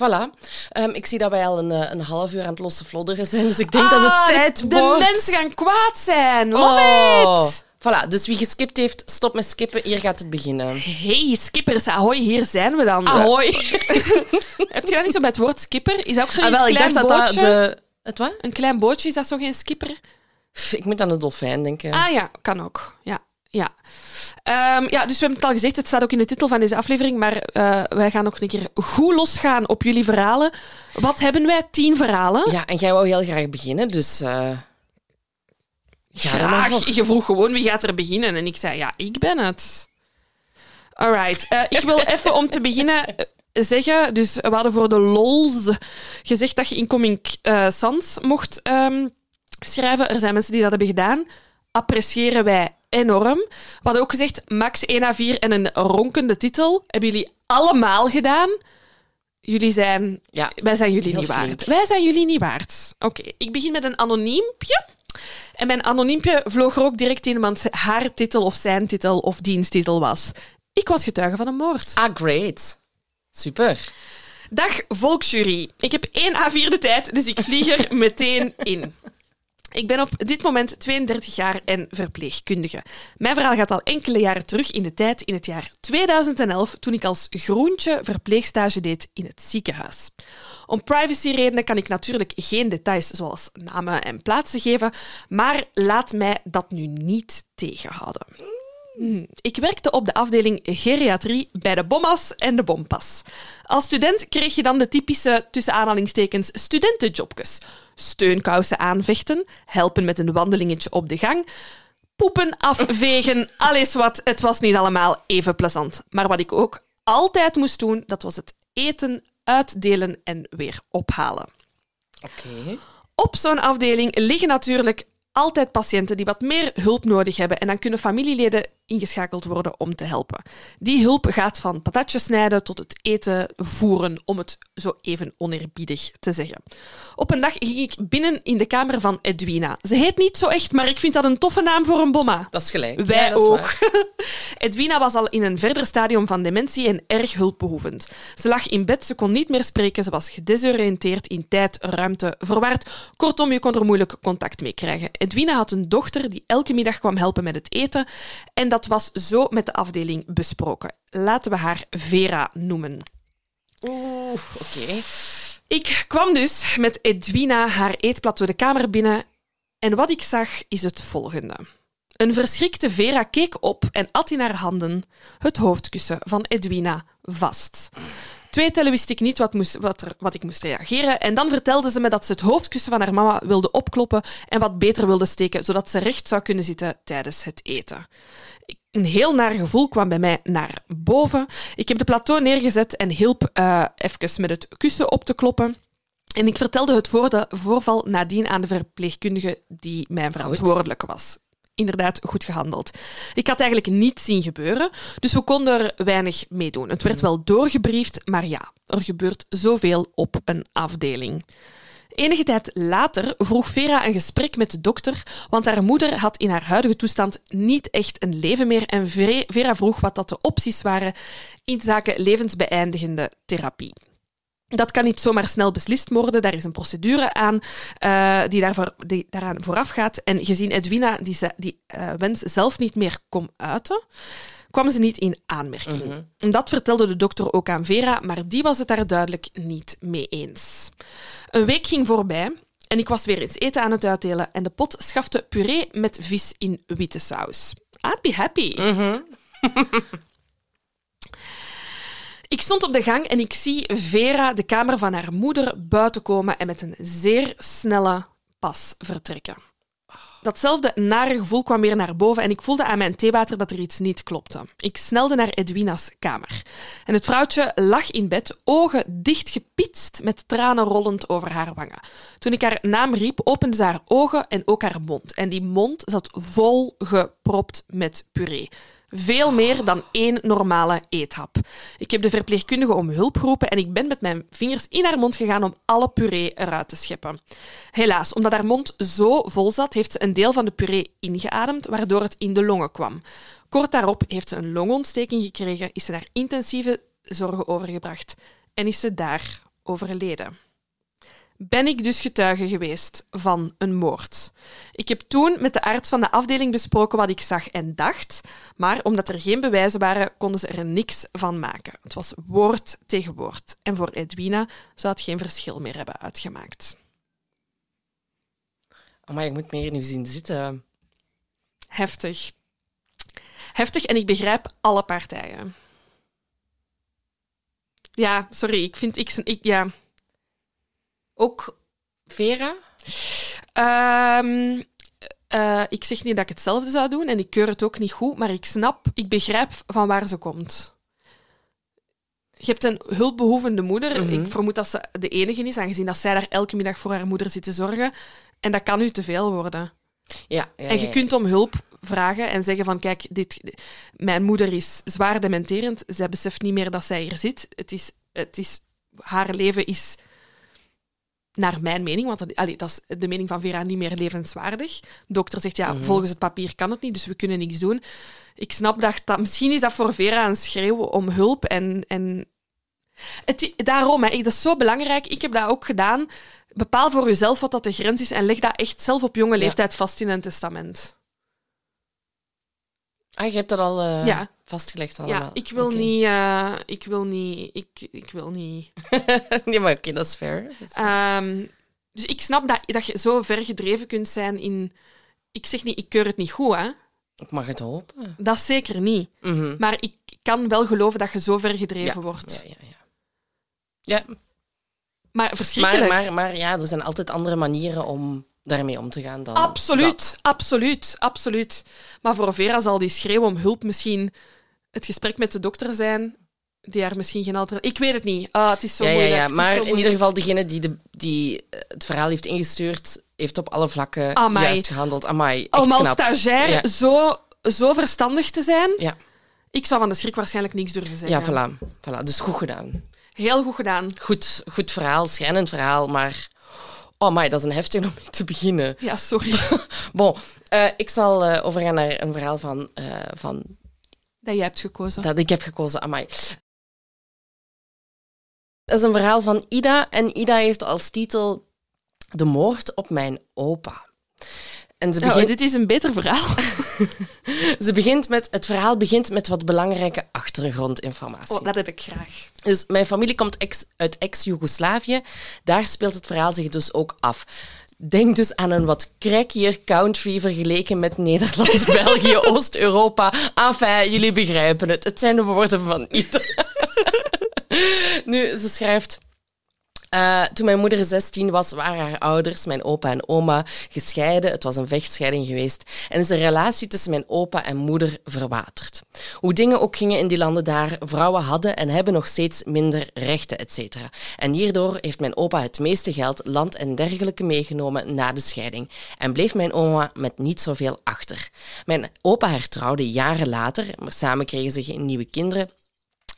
Voilà. Ehm, ik zie dat wij al een, eh, een half uur aan het losse flodderen zijn, dus ik denk dat het Ah, tijd de wordt. mensen gaan kwaad zijn. Love Oh. it! Voilà, dus wie geskipt heeft, stop met skippen. Hier gaat het beginnen. Hey, skippers, ahoy, hier zijn we dan. Ahoy. Heb je dat niet zo bij het woord skipper? Is dat ook zo'n Ah, wel, ik klein dacht dat dat bootje? de... Het wat? Een klein bootje, is dat zo geen skipper? Pff, Ik moet aan de dolfijn denken. Ah ja, kan ook. Ja. Ja. Ehm, ja, dus we hebben het al gezegd, het staat ook in de titel van deze aflevering, maar eh, wij gaan nog een keer goed losgaan op jullie verhalen. Wat hebben wij? Tien verhalen. Ja, en jij wou heel graag beginnen, dus... eh, Graag. Je vroeg gewoon wie gaat er beginnen. En ik zei, ja, ik ben het. Alright. Eh, ik wil even om te beginnen eh, zeggen... Dus we hadden voor de lols gezegd dat je Incoming eh Sans mocht ehm, schrijven. Er zijn mensen die dat hebben gedaan. Appreciëren wij enorm. We hadden ook gezegd max 1 à 4 en een ronkende titel. Hebben jullie allemaal gedaan. Jullie zijn... Ja. Wij zijn jullie niet flink. waard. Wij zijn jullie niet waard. Oké, ik begin met een anoniempje. En mijn anoniempje vloog er ook direct in, want haar titel of zijn titel of dienstitel was... Ik was getuige van een moord. Ah, great. Super. Dag volksjury. Ik heb één A4 de tijd, dus ik vlieg er meteen in. Ik ben op dit moment 32 jaar en verpleegkundige. Mijn verhaal gaat al enkele jaren terug in de tijd, in het jaar 2011, toen ik als groentje verpleegstage deed in het ziekenhuis. Om privacyredenen kan ik natuurlijk geen details zoals namen en plaatsen geven, maar laat mij dat nu niet tegenhouden. Ik werkte op de afdeling geriatrie bij de bommas en de bompas. Als student kreeg je dan de typische, tussen aanhalingstekens, studentenjobjes. Steunkousen aanvechten, helpen met een wandelingetje op de gang, poepen afvegen, alles wat. Het was niet allemaal even plezant. Maar wat ik ook altijd moest doen, dat was het eten, uitdelen en weer ophalen. Oké. Op zo'n afdeling liggen natuurlijk altijd patiënten die wat meer hulp nodig hebben en dan kunnen familieleden ingeschakeld worden om te helpen. Die hulp gaat van patatjes snijden tot het eten voeren, om het zo even oneerbiedig te zeggen. Op een dag ging ik binnen in de kamer van Edwina. Ze heet niet zo echt, maar ik vind dat een toffe naam voor een bomma. Dat is gelijk. Wij Ja, dat is ook. Edwina was al in een verder stadium van dementie en erg hulpbehoevend. Ze lag in bed, ze kon niet meer spreken, ze was gedesoriënteerd in tijd, ruimte, verward. Kortom, je kon er moeilijk contact mee krijgen. Edwina had een dochter die elke middag kwam helpen met het eten en dat was zo met de afdeling besproken. Laten we haar Vera noemen. Oeh, oké. Ik kwam dus met Edwina haar eetplateau de kamer binnen en wat ik zag is het volgende. Een verschrikte Vera keek op en at in haar handen het hoofdkussen van Edwina vast. Twee tellen wist ik niet wat, moest, wat, er, wat ik moest reageren. En dan vertelde ze me dat ze het hoofdkussen van haar mama wilde opkloppen en wat beter wilde steken, zodat ze recht zou kunnen zitten tijdens het eten. Een heel naar gevoel kwam bij mij naar boven. Ik heb de plateau neergezet en hielp eh even met het kussen op te kloppen. En ik vertelde het voor de voorval nadien aan de verpleegkundige die mijn verantwoordelijke was. Inderdaad, goed gehandeld. Ik had eigenlijk niet zien gebeuren, dus we konden er weinig mee doen. Het werd wel doorgebriefd, maar ja, er gebeurt zoveel op een afdeling. Enige tijd later vroeg Vera een gesprek met de dokter, want haar moeder had in haar huidige toestand niet echt een leven meer en Vera vroeg wat dat de opties waren in zaken levensbeëindigende therapie. Dat kan niet zomaar snel beslist worden. Daar is een procedure aan uh, die, daarvoor, die daaraan vooraf gaat. En gezien Edwina die, die uh, wens zelf niet meer kon uiten, kwam ze niet in aanmerking. -hmm. Dat vertelde de dokter ook aan Vera, maar die was het daar duidelijk niet mee eens. Een week ging voorbij en ik was weer eens eten aan het uitdelen en de pot schafte puree met vis in witte saus. I'd be happy. -hmm. Ik stond op de gang en ik zie Vera de kamer van haar moeder buiten komen en met een zeer snelle pas vertrekken. Datzelfde nare gevoel kwam weer naar boven en ik voelde aan mijn theewater dat er iets niet klopte. Ik snelde naar Edwina's kamer. En het vrouwtje lag in bed, ogen dicht gepitst, met tranen rollend over haar wangen. Toen ik haar naam riep, opende ze haar ogen en ook haar mond. En die mond zat vol gepropt met puree. Veel meer dan één normale eethap. Ik heb de verpleegkundige om hulp geroepen en ik ben met mijn vingers in haar mond gegaan om alle puree eruit te scheppen. Helaas, omdat haar mond zo vol zat, heeft ze een deel van de puree ingeademd, waardoor het in de longen kwam. Kort daarop heeft ze een longontsteking gekregen, is ze naar intensieve zorgen overgebracht en is ze daar overleden ben ik dus getuige geweest van een moord. Ik heb toen met de arts van de afdeling besproken wat ik zag en dacht, maar omdat er geen bewijzen waren, konden ze er niks van maken. Het was woord tegen woord. En voor Edwina zou het geen verschil meer hebben uitgemaakt. Maar ik moet meer nu zien zitten. Heftig. Heftig en ik begrijp alle partijen. Ja, sorry, ik vind... Ik, ik, ja, ook Vera? Um, uh, ik zeg niet dat ik hetzelfde zou doen en ik keur het ook niet goed, maar ik snap, ik begrijp van waar ze komt. Je hebt een hulpbehoevende moeder. Mm -hmm. Ik vermoed dat ze de enige is, aangezien dat zij daar elke middag voor haar moeder zit te zorgen. En dat kan u te veel worden. Ja, ja en je ja, kunt om hulp vragen en zeggen van kijk, dit, mijn moeder is zwaar dementerend. Zij beseft niet meer dat zij hier zit. Het is, het is, haar leven is naar mijn mening, want dat, allee, dat is de mening van Vera niet meer levenswaardig. De dokter zegt, ja, mm -hmm. volgens het papier kan het niet, dus we kunnen niks doen. Ik snap dat, dat misschien is dat voor Vera een schreeuw om hulp. En, en het, daarom, hè, dat is zo belangrijk. Ik heb dat ook gedaan. Bepaal voor jezelf wat dat de grens is en leg dat echt zelf op jonge leeftijd ja. vast in een testament. Ah, je hebt dat al uh, ja. vastgelegd allemaal. Ja, ik wil okay. niet... Uh, ik wil niet... Ik, ik wil niet... nee, maar oké, okay, dat is fair. Dat is fair. Um, dus ik snap dat, dat je zo ver gedreven kunt zijn in... Ik zeg niet, ik keur het niet goed, hè. Ik mag het hopen. Dat zeker niet. Mm -hmm. Maar ik kan wel geloven dat je zo ver gedreven ja. wordt. Ja, ja, ja. Ja. Maar verschrikkelijk. Maar, maar, maar ja, er zijn altijd andere manieren om daarmee om te gaan dan Absoluut, dat. absoluut, absoluut. Maar voor Vera zal die schreeuw om hulp misschien het gesprek met de dokter zijn, die haar misschien geen alternatief... Ik weet het niet. Ah, het is zo ja, moeilijk. Ja, ja. Maar in ieder geval, degene die, de, die het verhaal heeft ingestuurd, heeft op alle vlakken Amai. juist gehandeld. Amai, echt Om als knap. stagiair Ja. zo, zo verstandig te zijn, Ja, ik zou van de schrik waarschijnlijk niks durven ja zeggen. voilà, voilà. Dus goed gedaan. Heel goed gedaan. Goed, goed verhaal, schijnend verhaal, maar... Oh, my, dat is een heftig om mee te beginnen. Ja, sorry Bon, eh, ik zal eh, overgaan naar een verhaal van, eh, van dat jij hebt gekozen. dat ik heb gekozen. Amai. Dat is een verhaal van Ida. En Ida heeft als titel De moord op mijn opa. En ze Oh, begint, dit is een beter verhaal. ze begint met, het verhaal begint met wat belangrijke achtergrondinformatie. Oh, dat heb ik graag. Dus mijn familie komt ex, uit ex-Jugoslavië. Daar speelt het verhaal zich dus ook af. Denk dus aan een wat crackier country vergeleken met Nederland, België, Oost-Europa. Enfin, jullie begrijpen het. Het zijn de woorden van ieder. nu, ze schrijft... Uh, toen mijn moeder 16 was, waren haar ouders, mijn opa en oma, gescheiden. Het was een vechtscheiding geweest. En is de relatie tussen mijn opa en moeder verwaterd. Hoe dingen ook gingen in die landen daar, vrouwen hadden en hebben nog steeds minder rechten, etc. En hierdoor heeft mijn opa het meeste geld, land en dergelijke meegenomen na de scheiding. En bleef mijn oma met niet zoveel achter. Mijn opa hertrouwde jaren later, maar samen kregen ze geen nieuwe kinderen.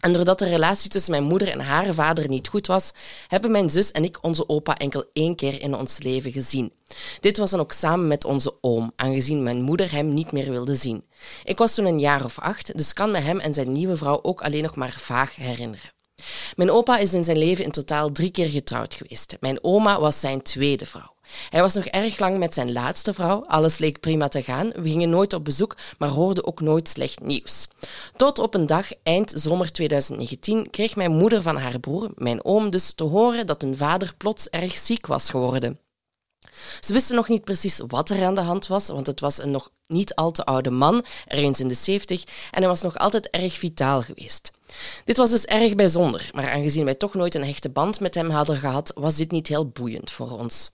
En doordat de relatie tussen mijn moeder en haar vader niet goed was, hebben mijn zus en ik onze opa enkel één keer in ons leven gezien. Dit was dan ook samen met onze oom, aangezien mijn moeder hem niet meer wilde zien. Ik was toen een jaar of acht, dus kan me hem en zijn nieuwe vrouw ook alleen nog maar vaag herinneren. Mijn opa is in zijn leven in totaal drie keer getrouwd geweest. Mijn oma was zijn tweede vrouw. Hij was nog erg lang met zijn laatste vrouw. Alles leek prima te gaan. We gingen nooit op bezoek, maar hoorden ook nooit slecht nieuws. Tot op een dag, eind zomer 2019, kreeg mijn moeder van haar broer, mijn oom dus, te horen dat hun vader plots erg ziek was geworden. Ze wisten nog niet precies wat er aan de hand was, want het was een nog niet al te oude man, ergens in de 70, en hij was nog altijd erg vitaal geweest. Dit was dus erg bijzonder, maar aangezien wij toch nooit een hechte band met hem hadden gehad, was dit niet heel boeiend voor ons.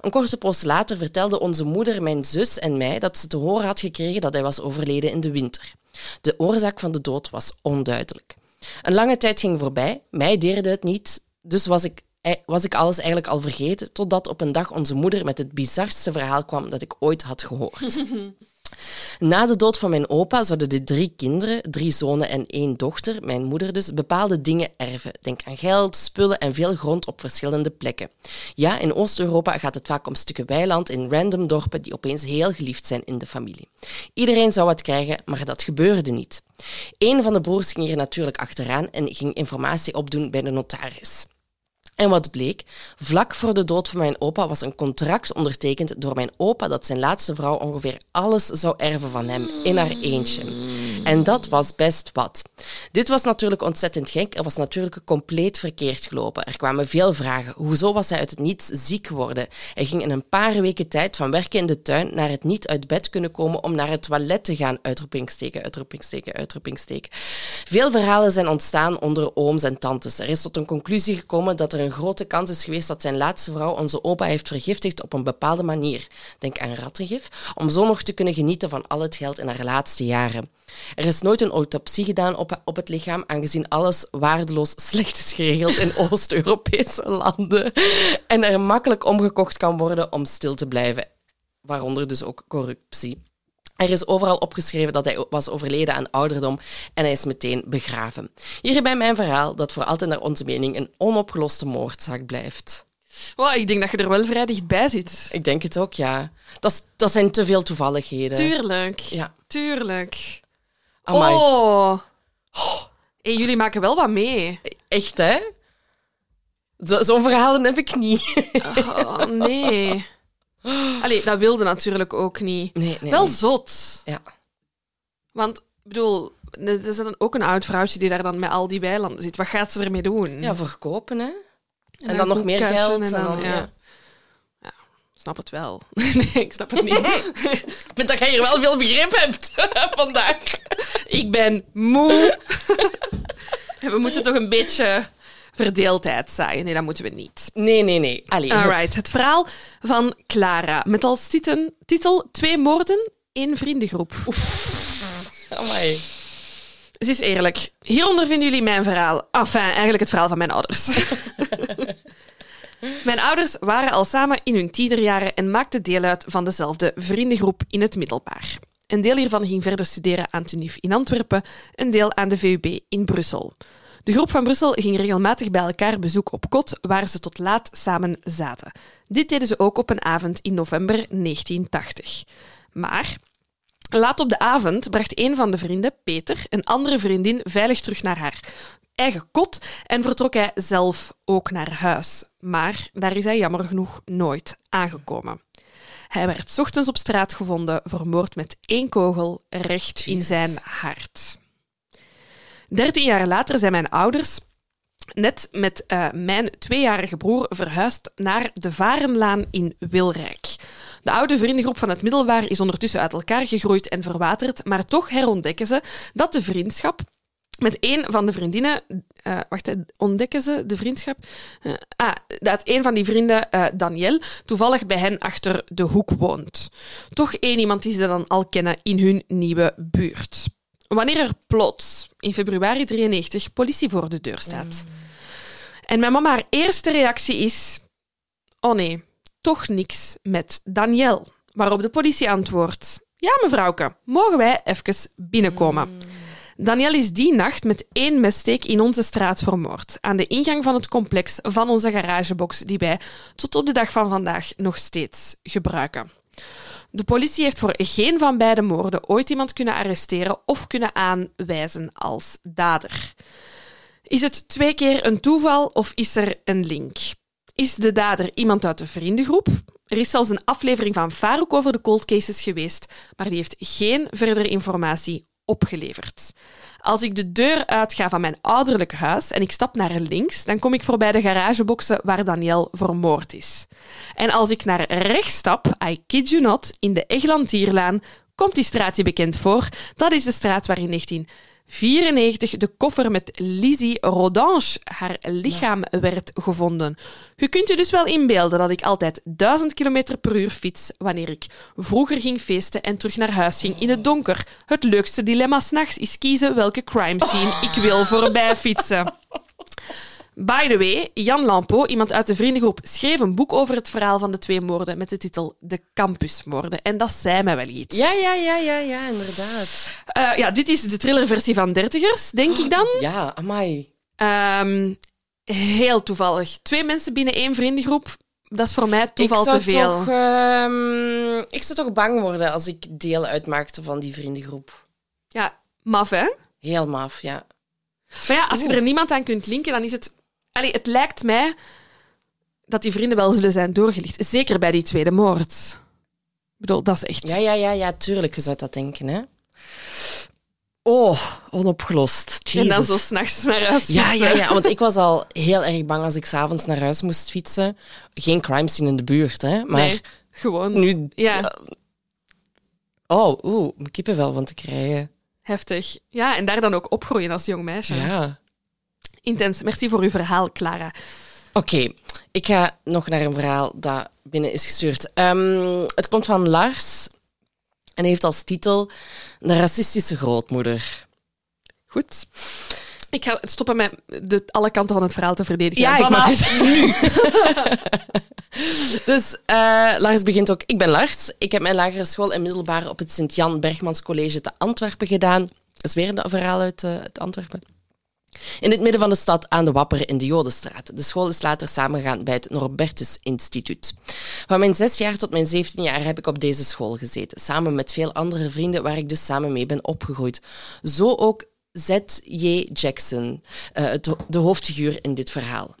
Een korte poos later vertelde onze moeder mijn zus en mij dat ze te horen had gekregen dat hij was overleden in de winter. De oorzaak van de dood was onduidelijk. Een lange tijd ging voorbij, mij deerde het niet, dus was ik, eh, was ik alles eigenlijk al vergeten, totdat op een dag onze moeder met het bizarste verhaal kwam dat ik ooit had gehoord. Na de dood van mijn opa zouden de drie kinderen, drie zonen en één dochter, mijn moeder dus, bepaalde dingen erven. Denk aan geld, spullen en veel grond op verschillende plekken. Ja, in Oost-Europa gaat het vaak om stukken weiland in random dorpen die opeens heel geliefd zijn in de familie. Iedereen zou wat krijgen, maar dat gebeurde niet. Een van de broers ging hier natuurlijk achteraan en ging informatie opdoen bij de notaris. En wat bleek? Vlak voor de dood van mijn opa was een contract ondertekend door mijn opa dat zijn laatste vrouw ongeveer alles zou erven van hem in haar eentje. En dat was best wat. Dit was natuurlijk ontzettend gek. Er was natuurlijk compleet verkeerd gelopen. Er kwamen veel vragen. Hoezo was hij uit het niets ziek geworden? Hij ging in een paar weken tijd van werken in de tuin naar het niet uit bed kunnen komen om naar het toilet te gaan. Uitroepingsteken, uitroepingsteken, uitroepingsteken. Veel verhalen zijn ontstaan onder ooms en tantes. Er is tot een conclusie gekomen dat er een grote kans is geweest dat zijn laatste vrouw onze opa heeft vergiftigd op een bepaalde manier. Denk aan rattengif, om zo nog te kunnen genieten van al het geld in haar laatste jaren. Er is nooit een autopsie gedaan op, op het lichaam, aangezien alles waardeloos slecht is geregeld in Oost-Europese landen en er makkelijk omgekocht kan worden om stil te blijven, waaronder dus ook corruptie. Er is overal opgeschreven dat hij was overleden aan ouderdom en hij is meteen begraven. Hierbij mijn verhaal dat voor altijd naar onze mening een onopgeloste moordzaak blijft. Wow, ik denk dat je er wel vrij dichtbij zit. Ik denk het ook, ja. Dat, dat zijn te veel toevalligheden. Tuurlijk. Ja. Tuurlijk. Amai. Oh. Hey, jullie maken wel wat mee. Echt, hè? Zo- Zo'n verhalen heb ik niet. Oh, nee. Allee, dat wilde natuurlijk ook niet. Nee, nee. wel nee. zot. Ja. Want, ik bedoel, er is dan ook een oud vrouwtje die daar dan met al die weilanden zit. Wat gaat ze ermee doen? ja, verkopen, hè? En, dan dan, nog meer geld. en En dan- dan, ja. ja. Ja, snap het wel. nee, ik snap het niet. Ik vind dat jij hier wel veel begrip hebt vandaag. ik ben moe. En we moeten toch een beetje verdeeldheid zaaien. Nee, dat moeten we niet. Nee, nee, nee. Allee, Alright, het verhaal van Clara. Met als titel, titel Twee moorden, één vriendengroep. Amai. Ze is eerlijk. Hieronder vinden jullie mijn verhaal. Enfin, eigenlijk het verhaal van mijn ouders. mijn ouders waren al samen in hun tienerjaren en maakten deel uit van dezelfde vriendengroep in het middelbaar. Een deel hiervan ging verder studeren aan TUNIF in Antwerpen, een deel aan de VUB in Brussel. De groep van Brussel ging regelmatig bij elkaar bezoek op kot, waar ze tot laat samen zaten. Dit deden ze ook op een avond in november 1980. Maar Laat op de avond bracht een van de vrienden, Peter, een andere vriendin veilig terug naar haar eigen kot en vertrok hij zelf ook naar huis. Maar daar is hij jammer genoeg nooit aangekomen. Hij werd 's ochtends op straat gevonden, vermoord met één kogel recht in zijn hart. Dertien jaar later zijn mijn ouders net met eh, mijn tweejarige broer verhuisd naar de Varenlaan in Wilrijk. De oude vriendengroep van het middelbaar is ondertussen uit elkaar gegroeid en verwaterd, maar toch herontdekken ze dat de vriendschap met een van de vriendinnen... eh, wacht, ontdekken ze de vriendschap? Eh, ah, dat een van die vrienden, eh Daniel, toevallig bij hen achter de hoek woont. Toch één iemand die ze dan al kennen in hun nieuwe buurt. Wanneer er plots, in februari 93, politie voor de deur staat. En mijn mama haar eerste reactie is... Oh nee, toch niks met Daniel. Waarop de politie antwoordt... Ja, mevrouwke, mogen wij even binnenkomen? Daniel is die nacht met één messteek in onze straat vermoord. Aan de ingang van het complex van onze garagebox, die wij tot op de dag van vandaag nog steeds gebruiken. De politie heeft voor geen van beide moorden ooit iemand kunnen arresteren of kunnen aanwijzen als dader. Is het twee keer een toeval of is er een link? Is de dader iemand uit de vriendengroep? Er is zelfs een aflevering van Farouk over de cold cases geweest, maar die heeft geen verdere informatie opgeleverd. Als ik de deur uitga van mijn ouderlijk huis en ik stap naar links, dan kom ik voorbij de garageboxen waar Daniel vermoord is. En als ik naar rechts stap, I kid you not, in de Eglantierlaan, komt die straat je bekend voor. Dat is de straat waar in 1994 de koffer met Lizzie Rodange, haar lichaam, werd gevonden. Je kunt je dus wel inbeelden dat ik altijd 1000 km per uur fiets wanneer ik vroeger ging feesten en terug naar huis ging in het donker. Het leukste dilemma s'nachts is kiezen welke crime scene ik wil voorbij fietsen. By the way, Jan Lampo, iemand uit de vriendengroep, schreef een boek over het verhaal van de twee moorden met de titel De Campusmoorden. En dat zei mij wel iets. Ja, ja, ja, ja, ja, inderdaad. Uh, ja dit is de thrillerversie van Dertigers, denk ik dan. Ja, amai. Um, heel toevallig. Twee mensen binnen één vriendengroep. Dat is voor mij toeval te veel. Toch, um, ik zou toch bang worden als ik deel uitmaakte van die vriendengroep. Ja, maf, hè? Heel maf, ja. Maar ja, als je er niemand aan kunt linken, dan is het Allee, het lijkt mij dat die vrienden wel zullen zijn doorgelicht. Zeker bij die tweede moord. Ik bedoel, dat is echt... Ja, ja, ja, ja, tuurlijk. Je zou dat denken, hè. Oh, onopgelost. Jesus. En dan zo s'nachts naar huis fietsen. Ja, ja, ja, want ik was al heel erg bang als ik s'avonds naar huis moest fietsen. Geen crime scene in de buurt, hè. Maar nee, gewoon... Nu... Ja. Oh, oeh, kippenvel van te krijgen. Heftig. Ja, en daar dan ook opgroeien als jong meisje. Ja intens. Merci voor uw verhaal, Clara. Oké, ik ga nog naar een verhaal dat binnen is gestuurd. Um, het komt van Lars en heeft als titel De racistische grootmoeder. Goed. Ik ga stoppen met de, alle kanten van het verhaal te verdedigen. Ja, ik mag het nu. dus uh, Lars begint ook. Ik ben Lars. Ik heb mijn lagere school en middelbaar op het Sint-Jan Bergmans College te Antwerpen gedaan. Dat is weer een verhaal uit, uh, uit Antwerpen. In het midden van de stad aan de Wapper in de Jodenstraat. De school is later samengegaan bij het Norbertus Instituut. Van mijn zes jaar tot mijn zeventien jaar heb ik op deze school gezeten, samen met veel andere vrienden waar ik dus samen mee ben opgegroeid. Zo ook Z.J. Jackson, uh, de hoofdfiguur in dit verhaal.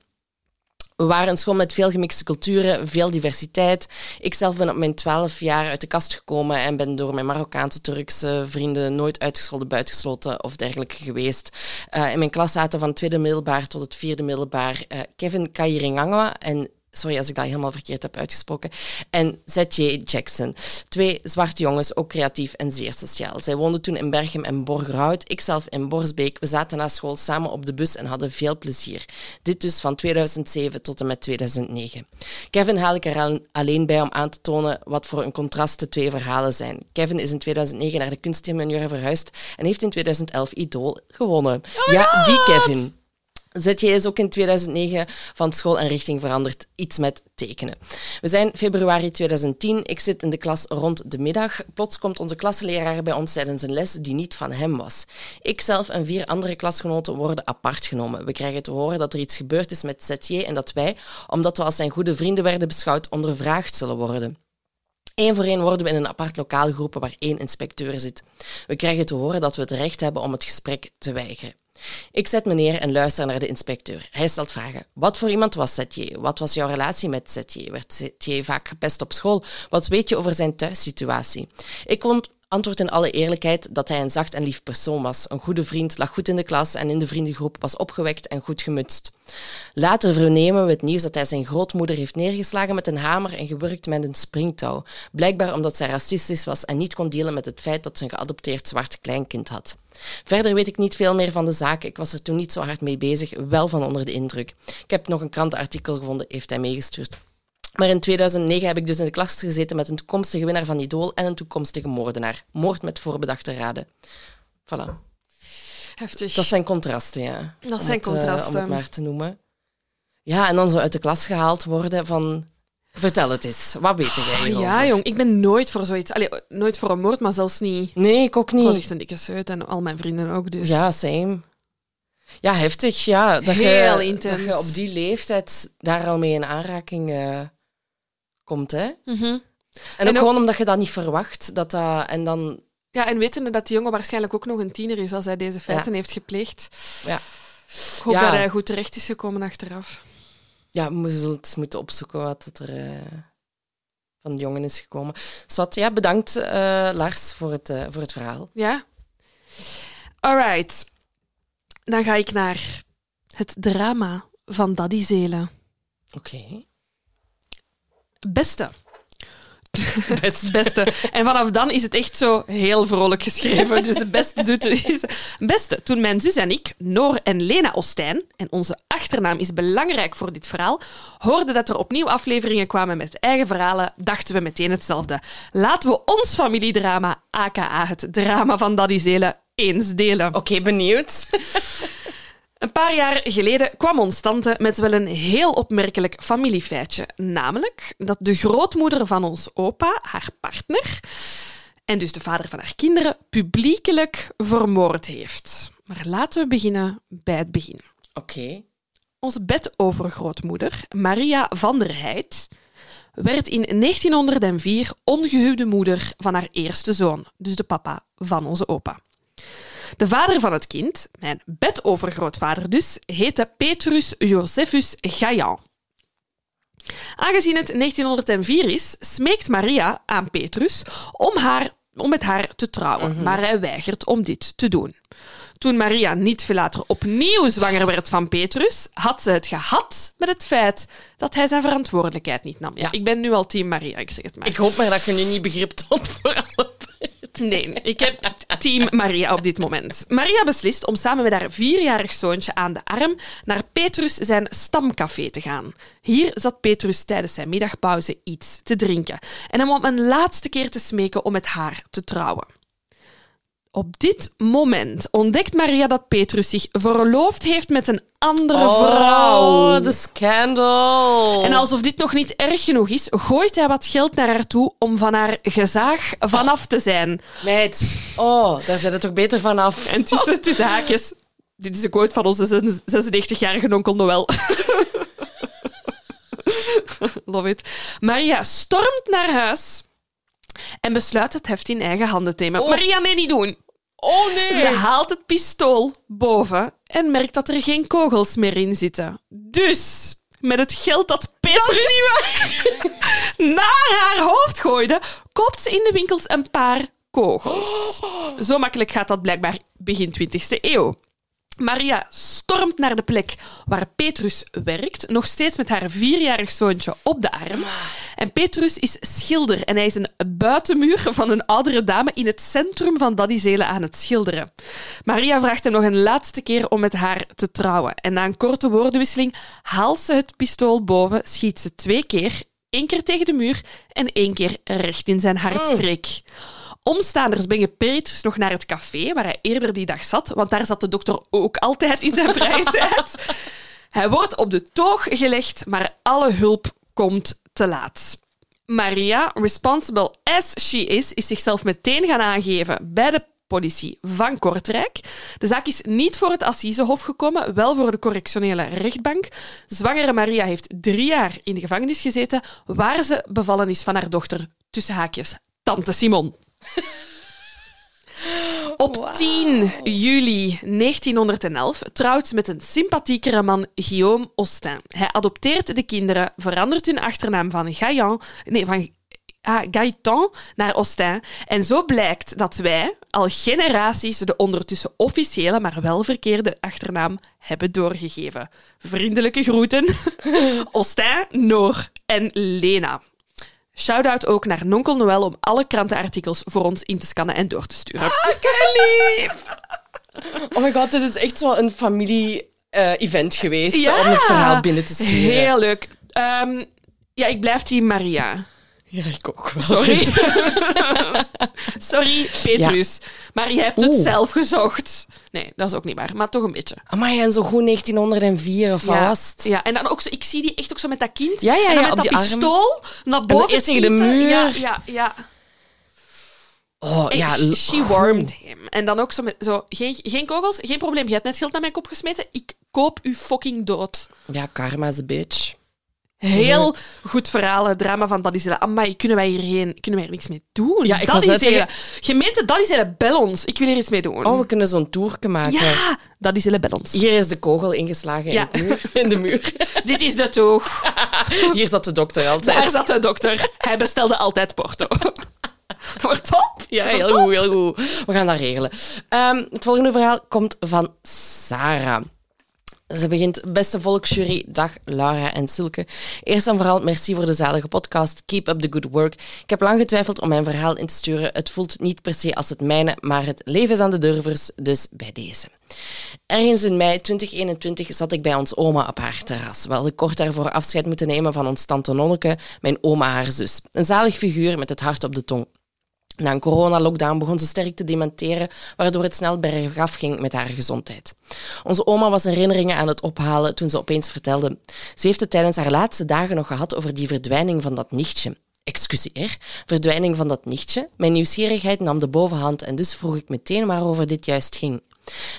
We waren een school met veel gemixte culturen, veel diversiteit. Ik zelf ben op mijn twaalf jaar uit de kast gekomen en ben door mijn Marokkaanse, Turkse vrienden nooit uitgescholden, buitengesloten of dergelijke geweest. Uh, in mijn klas zaten van tweede middelbaar tot het vierde middelbaar uh, Kevin Kairingangwa en Sorry als ik dat helemaal verkeerd heb uitgesproken. En Z.J. Jackson. Twee zwarte jongens, ook creatief en zeer sociaal. Zij woonden toen in Berchem en Borgerhout. Ikzelf in Borsbeek. We zaten na school samen op de bus en hadden veel plezier. Dit dus van 2007 tot en met 2009. Kevin haal ik er alleen bij om aan te tonen wat voor een contrast de twee verhalen zijn. Kevin is in 2009 naar de kunsttimeur verhuisd en heeft in 2011 Idol gewonnen. Oh ja, die Kevin. ZJ is ook in 2009 van school en richting veranderd, iets met tekenen. We zijn februari 2010, ik zit in de klas rond de middag. Plots komt onze klasleraar bij ons tijdens een les die niet van hem was. Ik zelf en vier andere klasgenoten worden apart genomen. We krijgen te horen dat er iets gebeurd is met ZJ en dat wij, omdat we als zijn goede vrienden werden beschouwd, ondervraagd zullen worden. Eén voor één worden we in een apart lokaal geroepen waar één inspecteur zit. We krijgen te horen dat we het recht hebben om het gesprek te weigeren. Ik zet me neer en luister naar de inspecteur. Hij stelt vragen. Wat voor iemand was Setje? Wat was jouw relatie met Setje? Werd Setje vaak gepest op school? Wat weet je over zijn thuissituatie? Ik antwoord in alle eerlijkheid dat hij een zacht en lief persoon was. Een goede vriend, lag goed in de klas en in de vriendengroep, was opgewekt en goed gemutst. Later vernemen we het nieuws dat hij zijn grootmoeder heeft neergeslagen met een hamer en gewurkt met een springtouw. Blijkbaar omdat zij racistisch was en niet kon delen met het feit dat ze een geadopteerd zwart kleinkind had. Verder weet ik niet veel meer van de zaak. Ik was er toen niet zo hard mee bezig, wel van onder de indruk. Ik heb nog een krantenartikel gevonden, heeft hij meegestuurd. Maar in 2009 heb ik dus in de klas gezeten met een toekomstige winnaar van Idol en een toekomstige moordenaar. Moord met voorbedachte raden. Voilà. Heftig. Dat zijn contrasten, ja. Dat om zijn het, uh, contrasten. om het maar te noemen. Ja, en dan zo uit de klas gehaald worden van... Vertel het eens, wat weet jij hierover? Ja, jong, ik ben nooit voor zoiets. Allee, nooit voor een moord, maar zelfs niet. Nee, ik ook Ik was niet. echt een dikke en al mijn vrienden ook. Dus. Ja, same. Ja, heftig. Ja, dat Heel je, intens. Dat je op die leeftijd daar al mee in aanraking eh, komt, hè? Mhm. En, En ook ook- gewoon omdat je dat niet verwacht. Dat dat, en dan... ja, en wetende dat die jongen waarschijnlijk ook nog een tiener is als hij deze feiten heeft gepleegd. Ja. Ik hoop Ja. dat hij goed terecht is gekomen achteraf. Ja, we zullen het moeten opzoeken wat het er eh, van de jongen is gekomen. Zwat, ja, bedankt eh, Lars voor het, eh, voor het verhaal. Ja? Alright. Dan ga ik naar het drama van Daddy Zelen. Oké. Beste. Best. Beste. En vanaf dan is het echt zo heel vrolijk geschreven. Dus de beste doet het. is- Beste. Toen mijn zus en ik, Noor en Lena Ostijn, en onze achternaam is belangrijk voor dit verhaal, hoorden dat er opnieuw afleveringen kwamen met eigen verhalen, dachten we meteen hetzelfde. Laten we ons familiedrama, aka het drama van Daddy Zelen, eens delen. Oké, benieuwd. Een paar jaar geleden kwam ons tante met wel een heel opmerkelijk familiefeitje. Namelijk dat de grootmoeder van ons opa, haar partner, en dus de vader van haar kinderen, publiekelijk vermoord heeft. Maar laten we beginnen bij het begin. Oké. Onze bedovergrootmoeder, Maria van der Heid, werd in 1904 ongehuwde moeder van haar eerste zoon, dus de papa van onze opa. De vader van het kind, mijn bedovergrootvader dus, heette Petrus Josephus Gaillan. Aangezien het 1904 is, smeekt Maria aan Petrus om, haar, om met haar te trouwen, maar hij weigert om dit te doen. Toen Maria niet veel later opnieuw zwanger werd van Petrus, had ze het gehad met het feit dat hij zijn verantwoordelijkheid niet nam. Ja, Ja. ik ben nu al team Maria, ik zeg het maar. Ik hoop maar dat je nu niet begrip toont voor alle Nee, ik heb team Maria op dit moment. Maria beslist om samen met haar vierjarig zoontje aan de arm naar Petrus zijn stamcafé te gaan. Hier zat Petrus tijdens zijn middagpauze iets te drinken en hem om een laatste keer te smeken om met haar te trouwen. Op dit moment ontdekt Maria dat Petrus zich verloofd heeft met een andere vrouw. Oh, de scandal. En alsof dit nog niet erg genoeg is, gooit hij wat geld naar haar toe om van haar gezaag vanaf te zijn. Meid, oh, daar zit het toch beter vanaf. En tussen, tussen haakjes, dit is een quote van onze 96-jarige onkel Noël. Love it. Maria stormt naar huis en besluit het heft in eigen handen te nemen. Maria, nee, niet doen. Oh nee. Ze haalt het pistool boven en merkt dat er geen kogels meer in zitten. Dus, met het geld dat Petrus naar haar hoofd gooide, koopt ze in de winkels een paar kogels. Zo makkelijk gaat dat blijkbaar begin 20e eeuw. Maria stormt naar de plek waar Petrus werkt, nog steeds met haar vierjarig zoontje op de arm. En Petrus is schilder en hij is een buitenmuur van een oudere dame in het centrum van Daddy Zelen aan het schilderen. Maria vraagt hem nog een laatste keer om met haar te trouwen. En na een korte woordenwisseling haalt ze het pistool boven, schiet ze twee keer, één keer tegen de muur en één keer recht in zijn hartstreek. Omstaanders brengen Petrus nog naar het café waar hij eerder die dag zat, want daar zat de dokter ook altijd in zijn vrije tijd. Hij wordt op de toog gelegd, maar alle hulp komt te laat. Maria, responsible as she is, is zichzelf meteen gaan aangeven bij de politie van Kortrijk. De zaak is niet voor het Assisehof gekomen, wel voor de correctionele rechtbank. Zwangere Maria heeft drie jaar in de gevangenis gezeten, waar ze bevallen is van haar dochter, tussen haakjes, tante Simon. Op 10 juli 1911 trouwt ze met een sympathiekere man Guillaume Austin. Hij adopteert de kinderen, verandert hun achternaam van Gaillan, nee, van ah, Gaëtan naar Austin. En zo blijkt dat wij al generaties de ondertussen officiële, maar wel verkeerde achternaam hebben doorgegeven. Vriendelijke groeten, Austin, Noor en Lena. Shout-out ook naar Nonkel Noël om alle krantenartikels voor ons in te scannen en door te sturen. Oh my god, dit is echt zo een familie-event geweest Ja. om het verhaal binnen te sturen. Heel leuk. Ehm, ja, ik blijf team Maria. Ja, ik ook wel. Sorry. Sorry, Petrus. Maar je hebt het Oeh. zelf gezocht. Nee, dat is ook niet waar, maar toch een beetje. Amai, en zo goed 1904 of wat Ja, ja, en dan ook zo, ik zie die echt ook zo met dat kind. Ja, ja, en dan ja, met op dat die arm. pistool naar boven eerst tegen de muur. Ja, ja, ja. Oh, ja. she, she warmed him. En dan ook zo met zo, geen, geen kogels, geen probleem. Je hebt net geld naar mijn kop gesmeten. Ik koop u fucking dood. Ja, karma is a bitch. Heel goed verhaal, het drama van dat is Amai, kunnen wij hier geen, kunnen wij er niks mee doen? Ja, ik dat was net is Gemeente, dat is bel ons. Ik wil hier iets mee doen. Oh, we kunnen zo'n tourke maken. ja, dat is bel ons. Hier is de kogel ingeslagen Ja. in, de muur, in de muur. Dit is de toog. Hier zat de dokter altijd. Daar zat de dokter. Hij bestelde altijd porto. Dat wordt top. Ja, heel goed, heel goed. We gaan dat regelen. Ehm, het volgende verhaal komt van Sarah. Ze begint, beste volksjury, dag Laura en Silke. Eerst en vooral, merci voor de zalige podcast. Keep up the good work. Ik heb lang getwijfeld om mijn verhaal in te sturen. Het voelt niet per se als het mijne, maar het leven is aan de durvers, dus bij deze. Ergens in mei 2021 zat ik bij ons oma op haar terras. Wel, ik kort daarvoor afscheid moeten nemen van ons tante Nonneke, mijn oma haar zus. Een zalig figuur met het hart op de tong. Na een coronalockdown begon ze sterk te dementeren, waardoor het snel bergaf ging met haar gezondheid. Onze oma was herinneringen aan het ophalen toen ze opeens vertelde. Ze heeft het tijdens haar laatste dagen nog gehad over die verdwijning van dat nichtje. Excuseer, verdwijning van dat nichtje? Mijn nieuwsgierigheid nam de bovenhand en dus vroeg ik meteen waarover dit juist ging.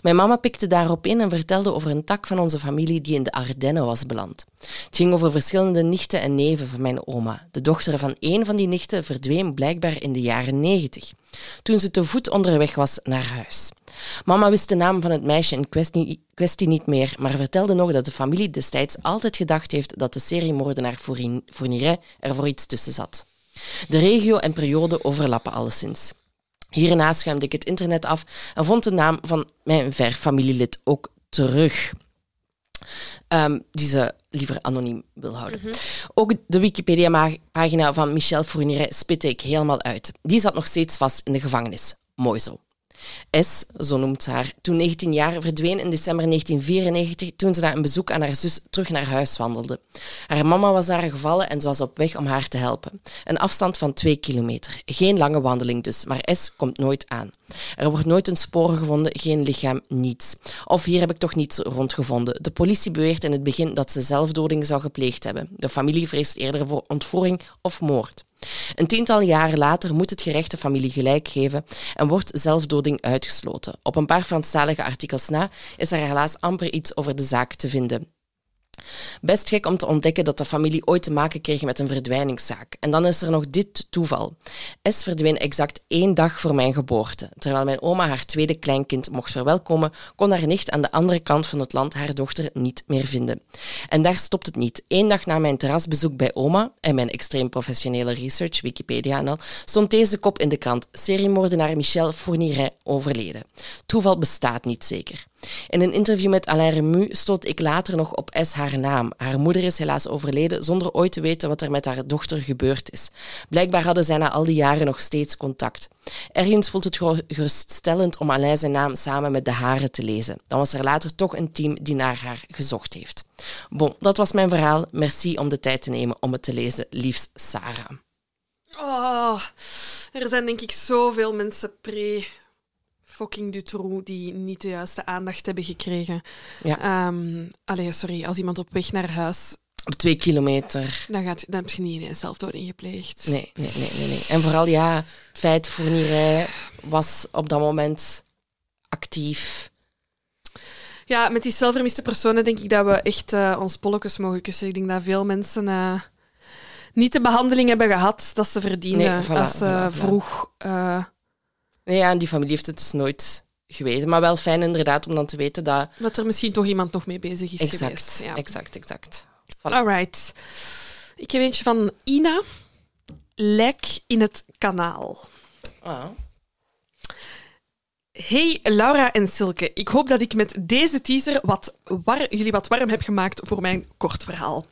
Mijn mama pikte daarop in en vertelde over een tak van onze familie die in de Ardennen was beland. Het ging over verschillende nichten en neven van mijn oma. De dochter van één van die nichten verdween blijkbaar in de jaren negentig, toen ze te voet onderweg was naar huis. Mama wist de naam van het meisje in kwestie, niet meer, maar vertelde nog dat de familie destijds altijd gedacht heeft dat de seriemoordenaar Fourni- Fourniret er voor iets tussen zat. De regio en periode overlappen alleszins. Hierna schuimde ik het internet af en vond de naam van mijn ver familielid ook terug. Ehm, die ze liever anoniem wil houden. Ook de Wikipedia-pagina van Michel Fourniret spitte ik helemaal uit. Die zat nog steeds vast in de gevangenis. Mooi zo. S, zo noemt ze haar, toen 19 jaar verdween in december 1994 toen ze na een bezoek aan haar zus terug naar huis wandelde. Haar mama was daar gevallen en ze was op weg om haar te helpen. Een afstand van twee kilometer. Geen lange wandeling dus, maar S komt nooit aan. Er wordt nooit een spoor gevonden, geen lichaam, niets. Of hier heb ik toch niets rondgevonden. De politie beweert in het begin dat ze zelfdoding zou gepleegd hebben. De familie vreest eerder voor ontvoering of moord. Een tiental jaren later moet het gerecht de familie gelijk geven en wordt zelfdoding uitgesloten. Op een paar Franstalige artikels na is er helaas amper iets over de zaak te vinden. Best gek om te ontdekken dat de familie ooit te maken kreeg met een verdwijningszaak. En dan is er nog dit toeval. S verdween exact één dag voor mijn geboorte. Terwijl mijn oma haar tweede kleinkind mocht verwelkomen, kon haar nicht aan de andere kant van het land haar dochter niet meer vinden. En daar stopt het niet. Eén dag na mijn terrasbezoek bij oma en mijn extreem professionele research, Wikipedia en al, stond deze kop in de krant. Seriemoordenaar Michel Fourniret overleden. Toeval bestaat niet zeker. In een interview met Alain Remu stoot ik later nog op S haar naam. Haar moeder is helaas overleden zonder ooit te weten wat er met haar dochter gebeurd is. Blijkbaar hadden zij na al die jaren nog steeds contact. Ergens voelt het geruststellend om Alain zijn naam samen met de hare te lezen. Dan was er later toch een team die naar haar gezocht heeft. Bon, dat was mijn verhaal. Merci om de tijd te nemen om het te lezen, liefst Sarah. Oh, er zijn denk ik zoveel mensen pre fucking Dutroux die niet de juiste aandacht hebben gekregen. Ja. Ehm, allee, sorry, als iemand op weg naar huis, Op twee kilometer. dan, gaat, dan heb je niet ineens zelfdoding gepleegd. Nee, nee, nee, nee, nee. En vooral ja, het feit Fournierij was op dat moment actief. Ja, met die zelfvermiste personen denk ik dat we echt eh, ons polletjes mogen kussen. Ik denk dat veel mensen eh, niet de behandeling hebben gehad dat ze Nee, voilà, als ze voilà. vroeg... eh, Nee, ja, en die familie heeft het dus nooit geweten. Maar wel fijn inderdaad om dan te weten dat... dat er misschien toch iemand nog mee bezig is Exact, geweest. Ja. exact, exact. Voilà. Alright. Ik heb eentje van Ina. Lek in het kanaal. Ah. Hey Laura en Silke, ik hoop dat ik met deze teaser wat jullie wat warm heb gemaakt voor mijn kort verhaal.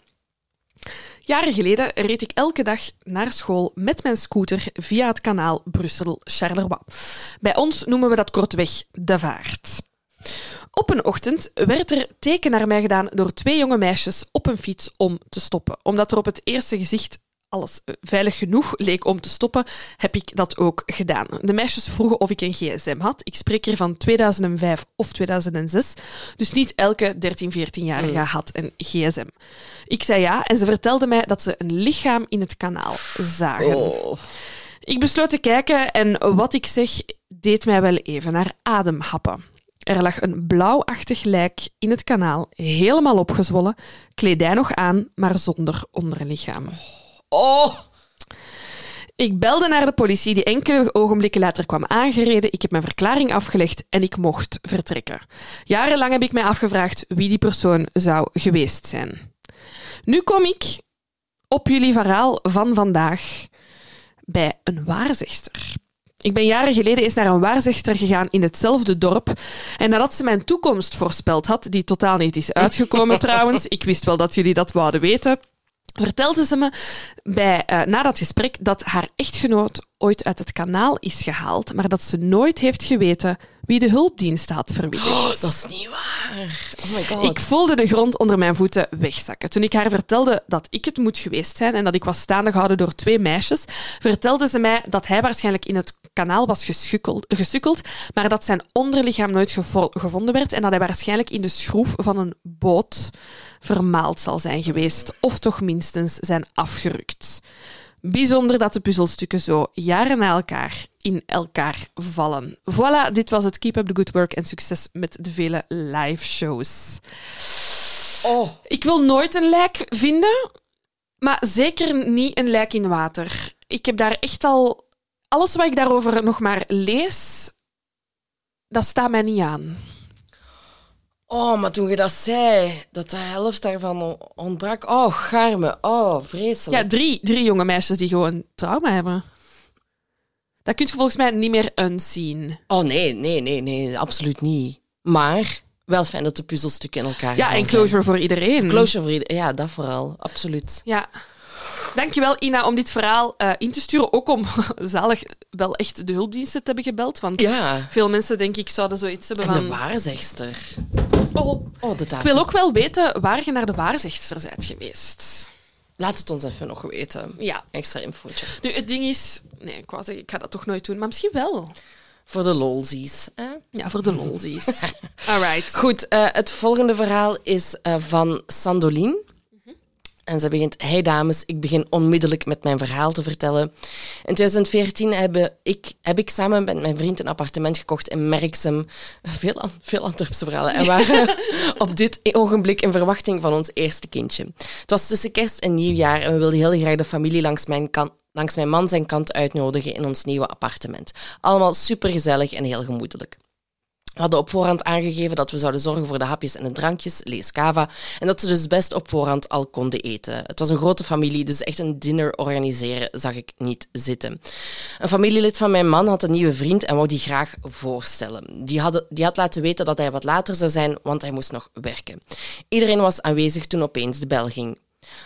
Jaren geleden reed ik elke dag naar school met mijn scooter via het kanaal Brussel-Charleroi. Bij ons noemen we dat kortweg de vaart. Op een ochtend werd er teken naar mij gedaan door twee jonge meisjes op een fiets om te stoppen. Omdat er op het eerste gezicht alles eh, veilig genoeg leek om te stoppen, heb ik dat ook gedaan. De meisjes vroegen of ik een gsm had. Ik spreek hier van 2005 of 2006. Dus niet elke 13, 14-jarige had een gsm. Ik zei ja en ze vertelden mij dat ze een lichaam in het kanaal zagen. Oh. Ik besloot te kijken en wat ik zeg deed mij wel even naar adem happen. Er lag een blauwachtig lijk in het kanaal, helemaal opgezwollen, kledij nog aan, maar zonder onderlichaam. Oh, Ik belde naar de politie, die enkele ogenblikken later kwam aangereden. Ik heb mijn verklaring afgelegd en ik mocht vertrekken. Jarenlang heb ik mij afgevraagd wie die persoon zou geweest zijn. Nu kom ik op jullie verhaal van vandaag bij een waarzegster. Ik ben jaren geleden eens naar een waarzegster gegaan in hetzelfde dorp. En nadat ze mijn toekomst voorspeld had, die totaal niet is uitgekomen trouwens, ik wist wel dat jullie dat wouden weten, vertelde ze me bij, eh, na dat gesprek dat haar echtgenoot ooit uit het kanaal is gehaald, maar dat ze nooit heeft geweten wie de hulpdiensten had verwittigd. oh, dat is niet waar. Oh my god. Ik voelde de grond onder mijn voeten wegzakken. Toen ik haar vertelde dat ik het moet geweest zijn en dat ik was staande gehouden door twee meisjes, vertelde ze mij dat hij waarschijnlijk in het kanaal was gesukkeld, maar dat zijn onderlichaam nooit gevo- gevonden werd en dat hij waarschijnlijk in de schroef van een boot vermaald zal zijn geweest, of toch minstens zijn afgerukt. Bijzonder dat de puzzelstukken zo jaren na elkaar in elkaar vallen. Voilà, dit was het Keep Up the Good Work en succes met de vele live shows. Oh, Ik wil nooit een lijk vinden, maar zeker niet een lijk in water. Ik heb daar echt al... Alles wat ik daarover nog maar lees, dat staat mij niet aan. Oh, maar toen je dat zei, dat de helft daarvan ontbrak. Oh, garme. Oh, vreselijk. Ja, drie, drie jonge meisjes die gewoon trauma hebben. Dat kun je volgens mij niet meer unseen. Oh, nee, nee, nee, nee, absoluut niet. Maar wel fijn dat de puzzelstukken in elkaar Ja, en closure voor iedereen. Closure voor ieder- Ja, dat vooral. Absoluut. Ja. Dankjewel, Ina, om dit verhaal eh, in te sturen. Ook om zalig wel echt de hulpdiensten te hebben gebeld. Want Ja. veel mensen, denk ik, zouden zoiets hebben En de van... waarzegster. Oh, Oh, de ik tafel. wil ook wel weten waar je naar de waarzegster bent geweest. Laat het ons even nog weten. Ja. Extra infootje. Nu, het ding is... Nee, ik wou zeggen, ik ga dat toch nooit doen. Maar misschien wel. Voor de lolzies. Hè? Ja, voor de lolzies. Alright. Goed, eh, het volgende verhaal is eh, van Sandolien. En ze begint, hey dames, ik begin onmiddellijk met mijn verhaal te vertellen. In 2014 heb ik, heb ik samen met mijn vriend een appartement gekocht in Merksem. Veel, veel Antwerpse verhalen. En waren op dit ogenblik in verwachting van ons eerste kindje. Het was tussen kerst en nieuwjaar en we wilden heel graag de familie langs mijn, kan, langs mijn man zijn kant uitnodigen in ons nieuwe appartement. Allemaal supergezellig en heel gemoedelijk. We hadden op voorhand aangegeven dat we zouden zorgen voor de hapjes en de drankjes, lees cava, en dat ze dus best op voorhand al konden eten. Het was een grote familie, dus echt een dinner organiseren zag ik niet zitten. Een familielid van mijn man had een nieuwe vriend en wou die graag voorstellen. Die, die had laten weten dat hij wat later zou zijn, want hij moest nog werken. Iedereen was aanwezig toen opeens de bel ging.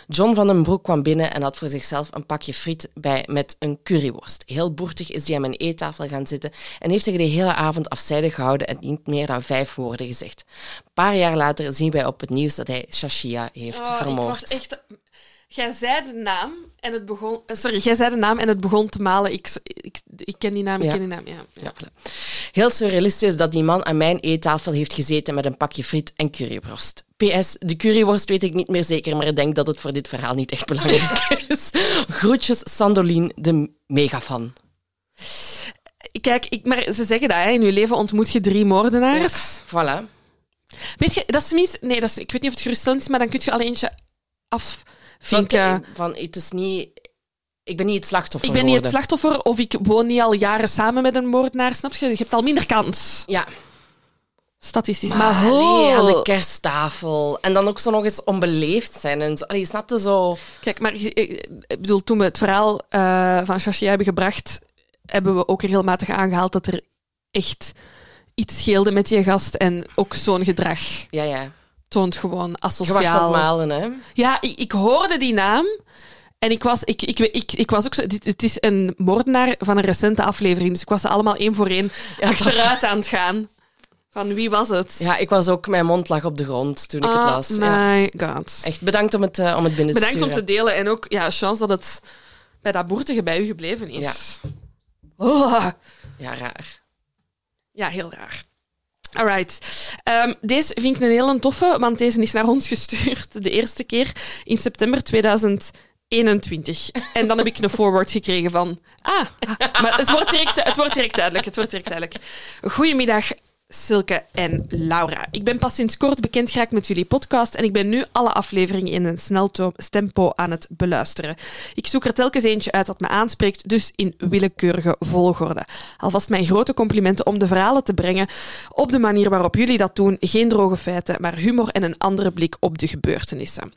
John van den Broek kwam binnen en had voor zichzelf een pakje friet bij met een curryworst. Heel boertig is hij aan mijn eettafel gaan zitten en heeft zich de hele avond afzijdig gehouden en niet meer dan vijf woorden gezegd. Een paar jaar later zien wij op het nieuws dat hij Shashia heeft Oh, ik vermoord. word echt... Jij zei de naam en het begon... eh, Sorry, jij zei de naam en het begon te malen. Ik, ik, ik ken die naam, ik Ja. ken die naam, ja. ja. Ja, voilà. Heel surrealistisch dat die man aan mijn eettafel heeft gezeten met een pakje friet en curryworst. PS, de curryworst weet ik niet meer zeker, maar ik denk dat het voor dit verhaal niet echt belangrijk is. Groetjes, Sandolien, de megafan. Kijk, ik, maar ze zeggen dat, hè, in je leven ontmoet je drie moordenaars. Voilà. Weet je, dat is tenminste... Nee, dat is, ik weet niet of het geruststellend is, maar dan kun je al eentje afvinken. Van, van, het is niet... Ik ben niet het slachtoffer Ik ben niet het slachtoffer of ik woon niet al jaren samen met een moordenaar, snap je? Je hebt al minder kans. Ja, Statistisch. maar, Maar, allee, aan de kersttafel. En dan ook zo nog eens onbeleefd zijn. En zo. Allee, je snapte zo... Kijk, maar ik, ik bedoel, toen we het verhaal eh, van Shashi hebben gebracht, hebben we ook regelmatig aangehaald dat er echt iets scheelde met die gast. En ook zo'n gedrag Ja, ja. toont gewoon Je wacht asociaal. malen, hè. Ja, ik, ik hoorde die naam. En ik was, ik, ik, ik, ik was ook zo... Dit, het is een moordenaar van een recente aflevering. Dus ik was ze allemaal één voor één Ja, achteruit aan het gaan. Van wie was het? Ja, ik was ook... Mijn mond lag op de grond toen ik het Oh las. Ja. my god. Echt bedankt om het, eh, om het binnen te Bedankt om te sturen. delen. En ook, ja, chance dat het bij dat boertige bij u gebleven is. Oh, Ja, raar. ja, heel raar. Alright. Ehm, deze vind ik een hele toffe, want deze is naar ons gestuurd de eerste keer in september 2021. En dan heb ik een forward gekregen van... Ah, maar het wordt direct, het wordt direct duidelijk. Het wordt direct duidelijk. Goedemiddag, Silke en Laura. Ik ben pas sinds kort bekend geraakt met jullie podcast en ik ben nu alle afleveringen in een snel tempo aan het beluisteren. Ik zoek er telkens eentje uit dat me aanspreekt, dus in willekeurige volgorde. Alvast mijn grote complimenten om de verhalen te brengen op de manier waarop jullie dat doen. Geen droge feiten, maar humor en een andere blik op de gebeurtenissen.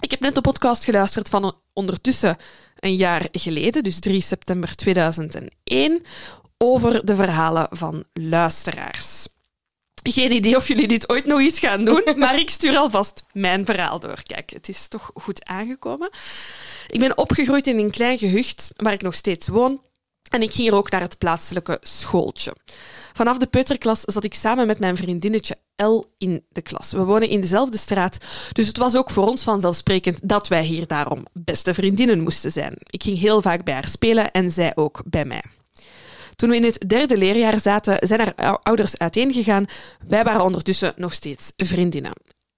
Ik heb net de podcast geluisterd van ondertussen een jaar geleden, dus 3 september 2001, over de verhalen van luisteraars. Geen idee of jullie dit ooit nog eens gaan doen, maar ik stuur alvast mijn verhaal door. Kijk, het is toch goed aangekomen. Ik ben opgegroeid in een klein gehucht waar ik nog steeds woon. En ik ging er ook naar het plaatselijke schooltje. Vanaf de peuterklas zat ik samen met mijn vriendinnetje L in de klas. We wonen in dezelfde straat, dus het was ook voor ons vanzelfsprekend dat wij hier daarom beste vriendinnen moesten zijn. Ik ging heel vaak bij haar spelen en zij ook bij mij. Toen we in het derde leerjaar zaten, zijn haar ouders uiteengegaan. Wij waren ondertussen nog steeds vriendinnen.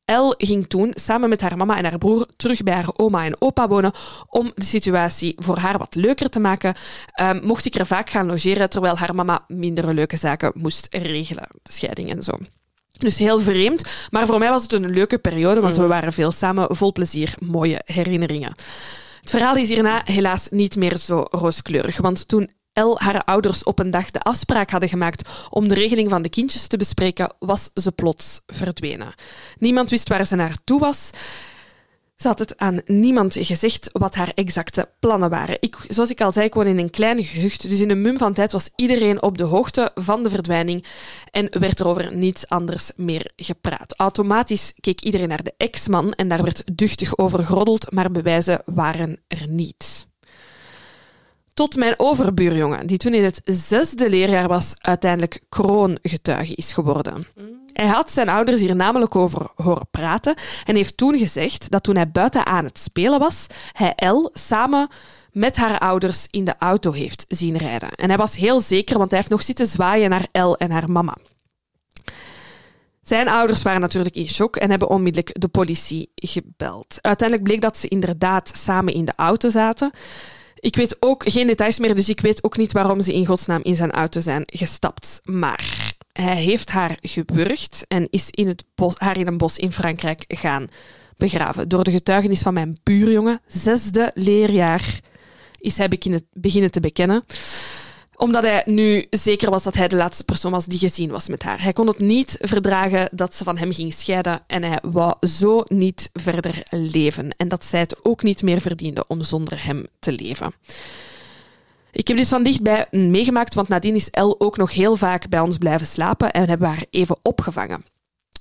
El ging toen samen met haar mama en haar broer terug bij haar oma en opa wonen om de situatie voor haar wat leuker te maken. Um, mocht ik er vaak gaan logeren, terwijl haar mama mindere leuke zaken moest regelen, de scheiding en zo. Dus heel vreemd, maar voor mij was het een leuke periode, want we mhm. waren veel samen, vol plezier, mooie herinneringen. Het verhaal is hierna helaas niet meer zo rooskleurig, want toen El haar ouders op een dag de afspraak hadden gemaakt om de regeling van de kindjes te bespreken, was ze plots verdwenen. Niemand wist waar ze naartoe was. Ze had het aan niemand gezegd wat haar exacte plannen waren. Ik, zoals ik al zei, ik woon in een klein gehucht, dus in een mum van tijd was iedereen op de hoogte van de verdwijning en werd er over niets anders meer gepraat. Automatisch keek iedereen naar de ex-man en daar werd duchtig over geroddeld, maar bewijzen waren er niet. Tot mijn overbuurjongen, die toen in het zesde leerjaar was, uiteindelijk kroongetuige is geworden. Hij had zijn ouders hier namelijk over horen praten en heeft toen gezegd dat toen hij buiten aan het spelen was, hij El samen met haar ouders in de auto heeft zien rijden. En hij was heel zeker, want hij heeft nog zitten zwaaien naar El en haar mama. Zijn ouders waren natuurlijk in shock en hebben onmiddellijk de politie gebeld. Uiteindelijk bleek dat ze inderdaad samen in de auto zaten. Ik weet ook geen details meer, dus ik weet ook niet waarom ze in godsnaam in zijn auto zijn gestapt. Maar hij heeft haar gewurgd en is in het haar in een bos in Frankrijk gaan begraven. Door de getuigenis van mijn buurjongen, zesde leerjaar, is hij beginnen te bekennen omdat hij nu zeker was dat hij de laatste persoon was die gezien was met haar. Hij kon het niet verdragen dat ze van hem ging scheiden en hij wou zo niet verder leven. En dat zij het ook niet meer verdiende om zonder hem te leven. Ik heb dit van dichtbij meegemaakt, want nadien is El ook nog heel vaak bij ons blijven slapen en hebben haar even opgevangen.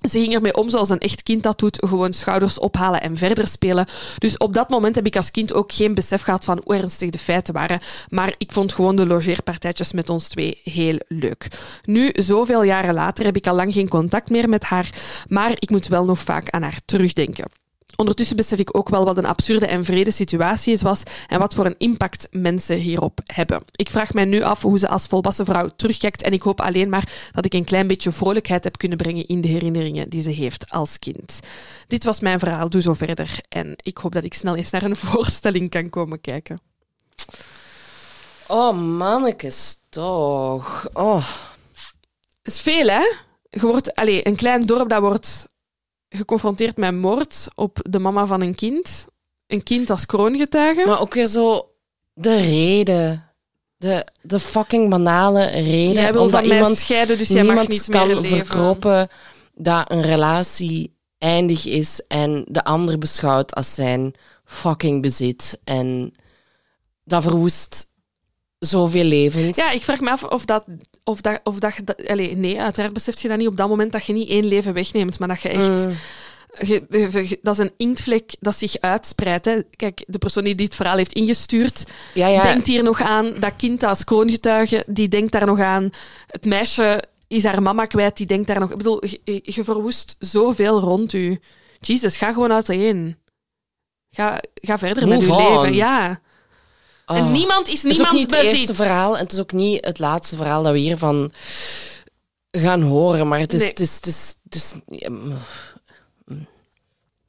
Ze ging ermee om zoals een echt kind dat doet, gewoon schouders ophalen en verder spelen. Dus op dat moment heb ik als kind ook geen besef gehad van hoe ernstig de feiten waren. Maar ik vond gewoon de logeerpartijtjes met ons twee heel leuk. Nu, zoveel jaren later, heb ik al lang geen contact meer met haar, maar ik moet wel nog vaak aan haar terugdenken. Ondertussen besef ik ook wel wat een absurde en vrede situatie het was en wat voor een impact mensen hierop hebben. Ik vraag mij nu af hoe ze als volwassen vrouw terugkijkt en ik hoop alleen maar dat ik een klein beetje vrolijkheid heb kunnen brengen in de herinneringen die ze heeft als kind. Dit was mijn verhaal, doe zo verder en ik hoop dat ik snel eens naar een voorstelling kan komen kijken. Oh, mannetjes, toch. Oh. Het is veel, hè? Je wordt, allez, een klein dorp dat wordt geconfronteerd met moord op de mama van een kind. Een kind als kroongetuige. Maar ook weer zo de reden. De, de fucking banale reden. Jij wil omdat iemand scheiden, dus jij mag niet kan meer verkroppen dat een relatie eindig is en de ander beschouwt als zijn fucking bezit. En dat verwoest zoveel levens. Ja, ik vraag me af of dat... Of dat, of dat, dat allez, nee, uiteraard beseft je dat niet op dat moment dat je niet één leven wegneemt, maar dat je echt... Mm. dat is een inktvlek dat zich uitspreidt. Hè. Kijk, de persoon die dit verhaal heeft ingestuurd, ja, ja. denkt hier nog aan. Dat kind als kroongetuige, die denkt daar nog aan. Het meisje is haar mama kwijt, die denkt daar nog... Ik bedoel, je, je verwoest zoveel rond u. Jesus, ga gewoon uiteen. Ga, ga verder met je leven. Ja. En oh. niemand is niemand Het is ook niet het eerste verhaal en het is ook niet het laatste verhaal dat we hiervan gaan horen, maar het is... Het is, het is, het is, mm.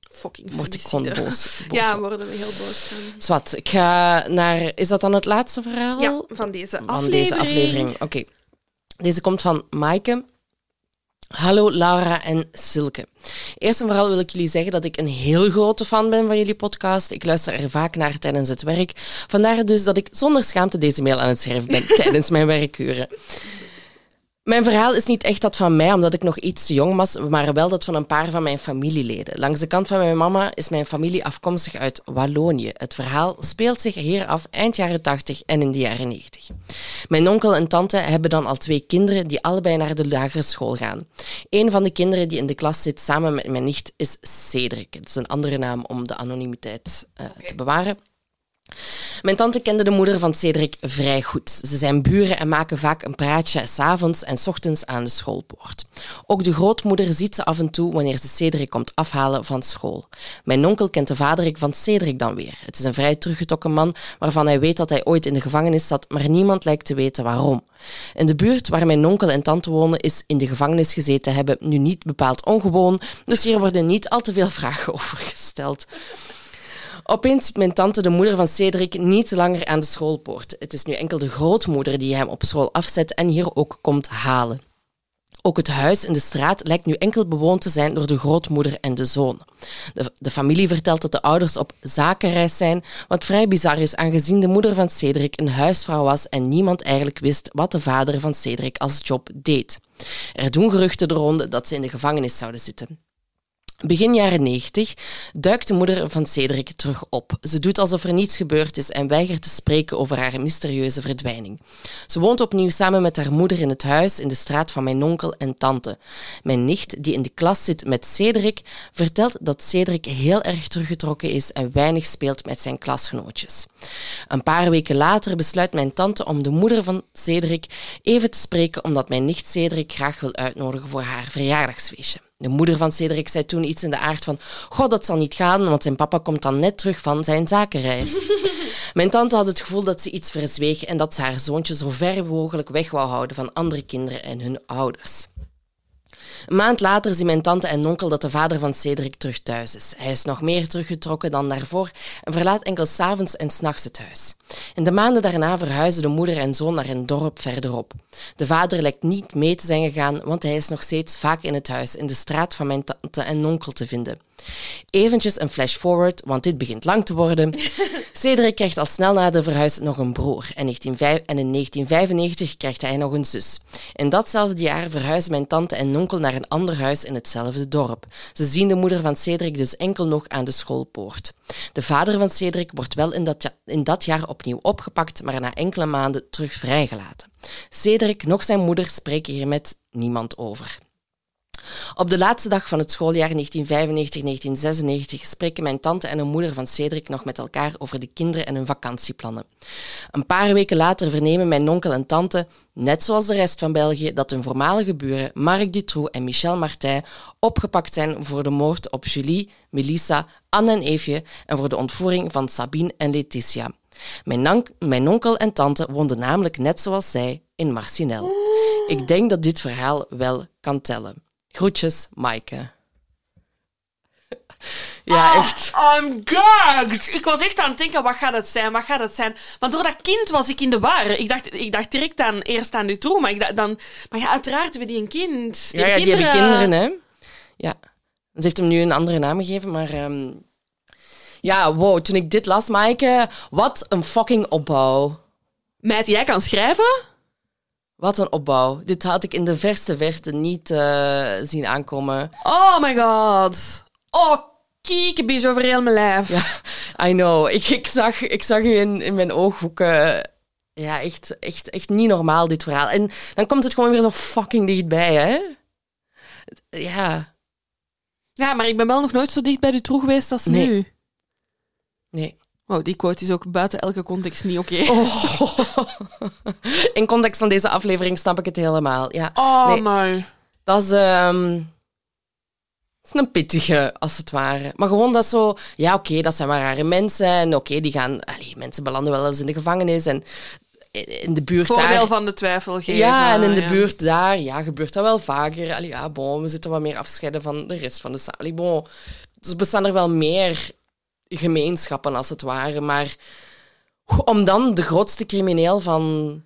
Fucking Word ik gewoon boos, boos. Ja, worden we heel boos Zwat, ik ga naar... Is dat dan het laatste verhaal? Ja, van deze aflevering. Van deze aflevering, oké. Deze komt van Maaike. Hallo Laura en Silke. Eerst en vooral wil ik jullie zeggen dat ik een heel grote fan ben van jullie podcast. Ik luister er vaak naar tijdens het werk. Vandaar dus dat ik zonder schaamte deze mail aan het schrijven ben tijdens mijn werkuren. Mijn verhaal is niet echt dat van mij, omdat ik nog iets te jong was, maar wel dat van een paar van mijn familieleden. Langs de kant van mijn mama is mijn familie afkomstig uit Wallonië. Het verhaal speelt zich hier af eind jaren 80 en in de jaren 90. Mijn onkel en tante hebben dan al twee kinderen die allebei naar de lagere school gaan. Een van de kinderen die in de klas zit samen met mijn nicht is Cedric. Het is een andere naam om de anonimiteit uh, te bewaren. Mijn tante kende de moeder van Cedric vrij goed. Ze zijn buren en maken vaak een praatje s'avonds en s ochtends aan de schoolpoort. Ook de grootmoeder ziet ze af en toe wanneer ze Cedric komt afhalen van school. Mijn onkel kent de vaderik van Cedric dan weer. Het is een vrij teruggetrokken man waarvan hij weet dat hij ooit in de gevangenis zat, maar niemand lijkt te weten waarom. In de buurt waar mijn onkel en tante wonen is in de gevangenis gezeten hebben nu niet bepaald ongewoon, dus hier worden niet al te veel vragen over gesteld. Opeens ziet mijn tante de moeder van Cedric niet langer aan de schoolpoort. Het is nu enkel de grootmoeder die hem op school afzet en hier ook komt halen. Ook het huis in de straat lijkt nu enkel bewoond te zijn door de grootmoeder en de zoon. De, de, familie vertelt dat de ouders op zakenreis zijn, wat vrij bizar is aangezien de moeder van Cedric een huisvrouw was en niemand eigenlijk wist wat de vader van Cedric als job deed. Er doen geruchten de dat ze in de gevangenis zouden zitten. Begin jaren 90 duikt de moeder van Cedric terug op. Ze doet alsof er niets gebeurd is en weigert te spreken over haar mysterieuze verdwijning. Ze woont opnieuw samen met haar moeder in het huis in de straat van mijn onkel en tante. Mijn nicht, die in de klas zit met Cedric, vertelt dat Cedric heel erg teruggetrokken is en weinig speelt met zijn klasgenootjes. Een paar weken later besluit mijn tante om de moeder van Cedric even te spreken omdat mijn nicht Cedric graag wil uitnodigen voor haar verjaardagsfeestje. De moeder van Cedric zei toen iets in de aard van: God, dat zal niet gaan, want zijn papa komt dan net terug van zijn zakenreis. Mijn tante had het gevoel dat ze iets verzweeg en dat ze haar zoontje zo ver mogelijk weg wou houden van andere kinderen en hun ouders. Een maand later zien mijn tante en onkel dat de vader van Cedric terug thuis is. Hij is nog meer teruggetrokken dan daarvoor en verlaat enkel s'avonds en s'nachts het huis. In de maanden daarna verhuizen de moeder en zoon naar een dorp verderop. De vader lijkt niet mee te zijn gegaan, want hij is nog steeds vaak in het huis, in de straat van mijn tante en onkel te vinden. Eventjes een flash forward, want dit begint lang te worden. Cedric krijgt al snel na de verhuis nog een broer en in 1995 krijgt hij nog een zus. In datzelfde jaar verhuizen mijn tante en onkel naar een ander huis in hetzelfde dorp. Ze zien de moeder van Cedric dus enkel nog aan de schoolpoort. De vader van Cedric wordt wel in dat, in dat jaar opnieuw opgepakt, maar na enkele maanden terug vrijgelaten. Cedric nog zijn moeder spreken hier met niemand over. Op de laatste dag van het schooljaar 1995-1996 spreken mijn tante en een moeder van Cedric nog met elkaar over de kinderen en hun vakantieplannen. Een paar weken later vernemen mijn onkel en tante, net zoals de rest van België, dat hun voormalige buren Marc Dutroux en Michel Martin opgepakt zijn voor de moord op Julie, Melissa, Anne en Eefje en voor de ontvoering van Sabine en Letitia. Mijn, mijn onkel en tante woonden namelijk net zoals zij in Marcinel. Ik denk dat dit verhaal wel kan tellen. Groetjes, Maaike. Ja, oh, echt. I'm gagged. Ik was echt aan het denken, wat gaat het zijn, wat gaat het zijn? Maar door dat kind was ik in de war. Ik dacht, ik dacht direct aan, eerst aan toe, maar ik dacht dan... Maar ja, uiteraard hebben die een kind. Die ja, ja, die hebben kinderen, hè. Ja. Ze heeft hem nu een andere naam gegeven, maar... Um... Ja, wow, toen ik dit las, Maaike, wat een fucking opbouw. Meid, jij kan schrijven? Wat een opbouw. Dit had ik in de verste verte niet uh, zien aankomen. Oh my god. Oh, kiekebis over heel mijn lijf. Ja, I know. Ik, ik, zag, ik zag u in, in mijn ooghoeken. Ja, echt, echt, echt niet normaal, dit verhaal. En dan komt het gewoon weer zo fucking dichtbij, hè? Ja. Ja, maar ik ben wel nog nooit zo dicht bij de troe geweest als nee. nu. Nee. Oh, die quote is ook buiten elke context niet oké. Oh. In context van deze aflevering snap ik het helemaal. Ja. Oh, nee. Dat is, um, dat is een pittige, als het ware. Maar gewoon dat zo... Ja, oké, dat zijn maar rare mensen. En oké, die gaan... Allee, mensen belanden wel eens in de gevangenis. En in de buurt Voordeel daar... van de twijfel geven. Ja, en in de buurt daar ja, gebeurt dat wel vaker. Allee, ja, bon, we zitten wat meer afscheiden van de rest van de zaal. Bon, dus bestaan er wel meer gemeenschappen, als het ware. Maar om dan de grootste crimineel van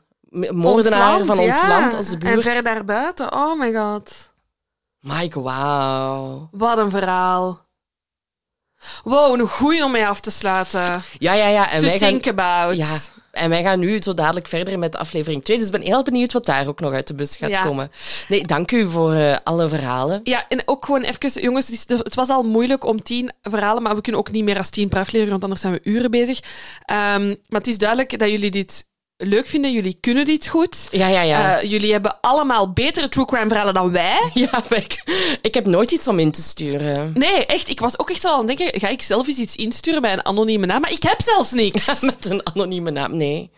moordenaar van ons land als de buurt. En ver daarbuiten, oh my god. Mike, wauw. Wat een verhaal. Wow, een goeie om mee af te sluiten. Ja, ja, ja. En to wij gaan, think about. ja, en wij gaan nu zo dadelijk verder met aflevering 2. Dus ik ben heel benieuwd wat daar ook nog uit de bus gaat Ja. komen. Nee, dank u voor eh, alle verhalen. Ja, en ook gewoon even, jongens, het was al moeilijk om tien verhalen, maar we kunnen ook niet meer als tien per aflevering, want anders zijn we uren bezig. Ehm, maar het is duidelijk dat jullie dit leuk vinden, jullie kunnen dit goed. Ja, ja, ja. Eh, jullie hebben allemaal betere true crime verhalen dan wij. ja, ik, ik heb nooit iets om in te sturen. Nee, echt, ik was ook echt al aan het denken, ga ik zelf eens iets insturen bij een anonieme naam? Maar ik heb zelfs niks. Met een anonieme naam. Nee.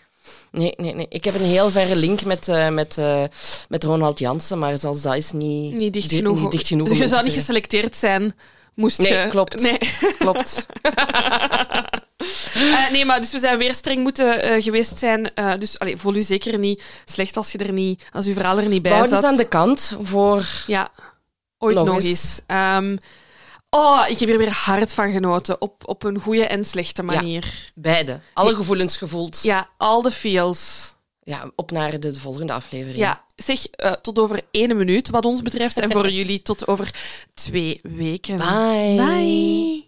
Nee, nee, nee. Ik heb een heel verre link met, eh, met, eh, met Ronald Jansen, maar zelfs dat is niet, Niet dicht di- genoeg. Niet dicht genoeg Dus je zou niet geselecteerd zijn, moest Nee, je... klopt. Nee. Klopt. Eh, nee, maar dus we zijn weer streng moeten eh, geweest zijn. Eh, dus allee, voel u zeker niet slecht als je er niet, als uw verhaal er niet bij Houd eens zat. aan de kant voor... Ja, ooit Nog nog, eens. Ehm, oh, ik heb er weer hard van genoten. Op, op een goede en slechte manier. Beide. Alle gevoelens gevoeld. Ja, all the feels. Ja, op naar de volgende aflevering. Ja, zeg tot over één minuut wat ons betreft. En voor jullie tot over twee weken. Bye. Bye.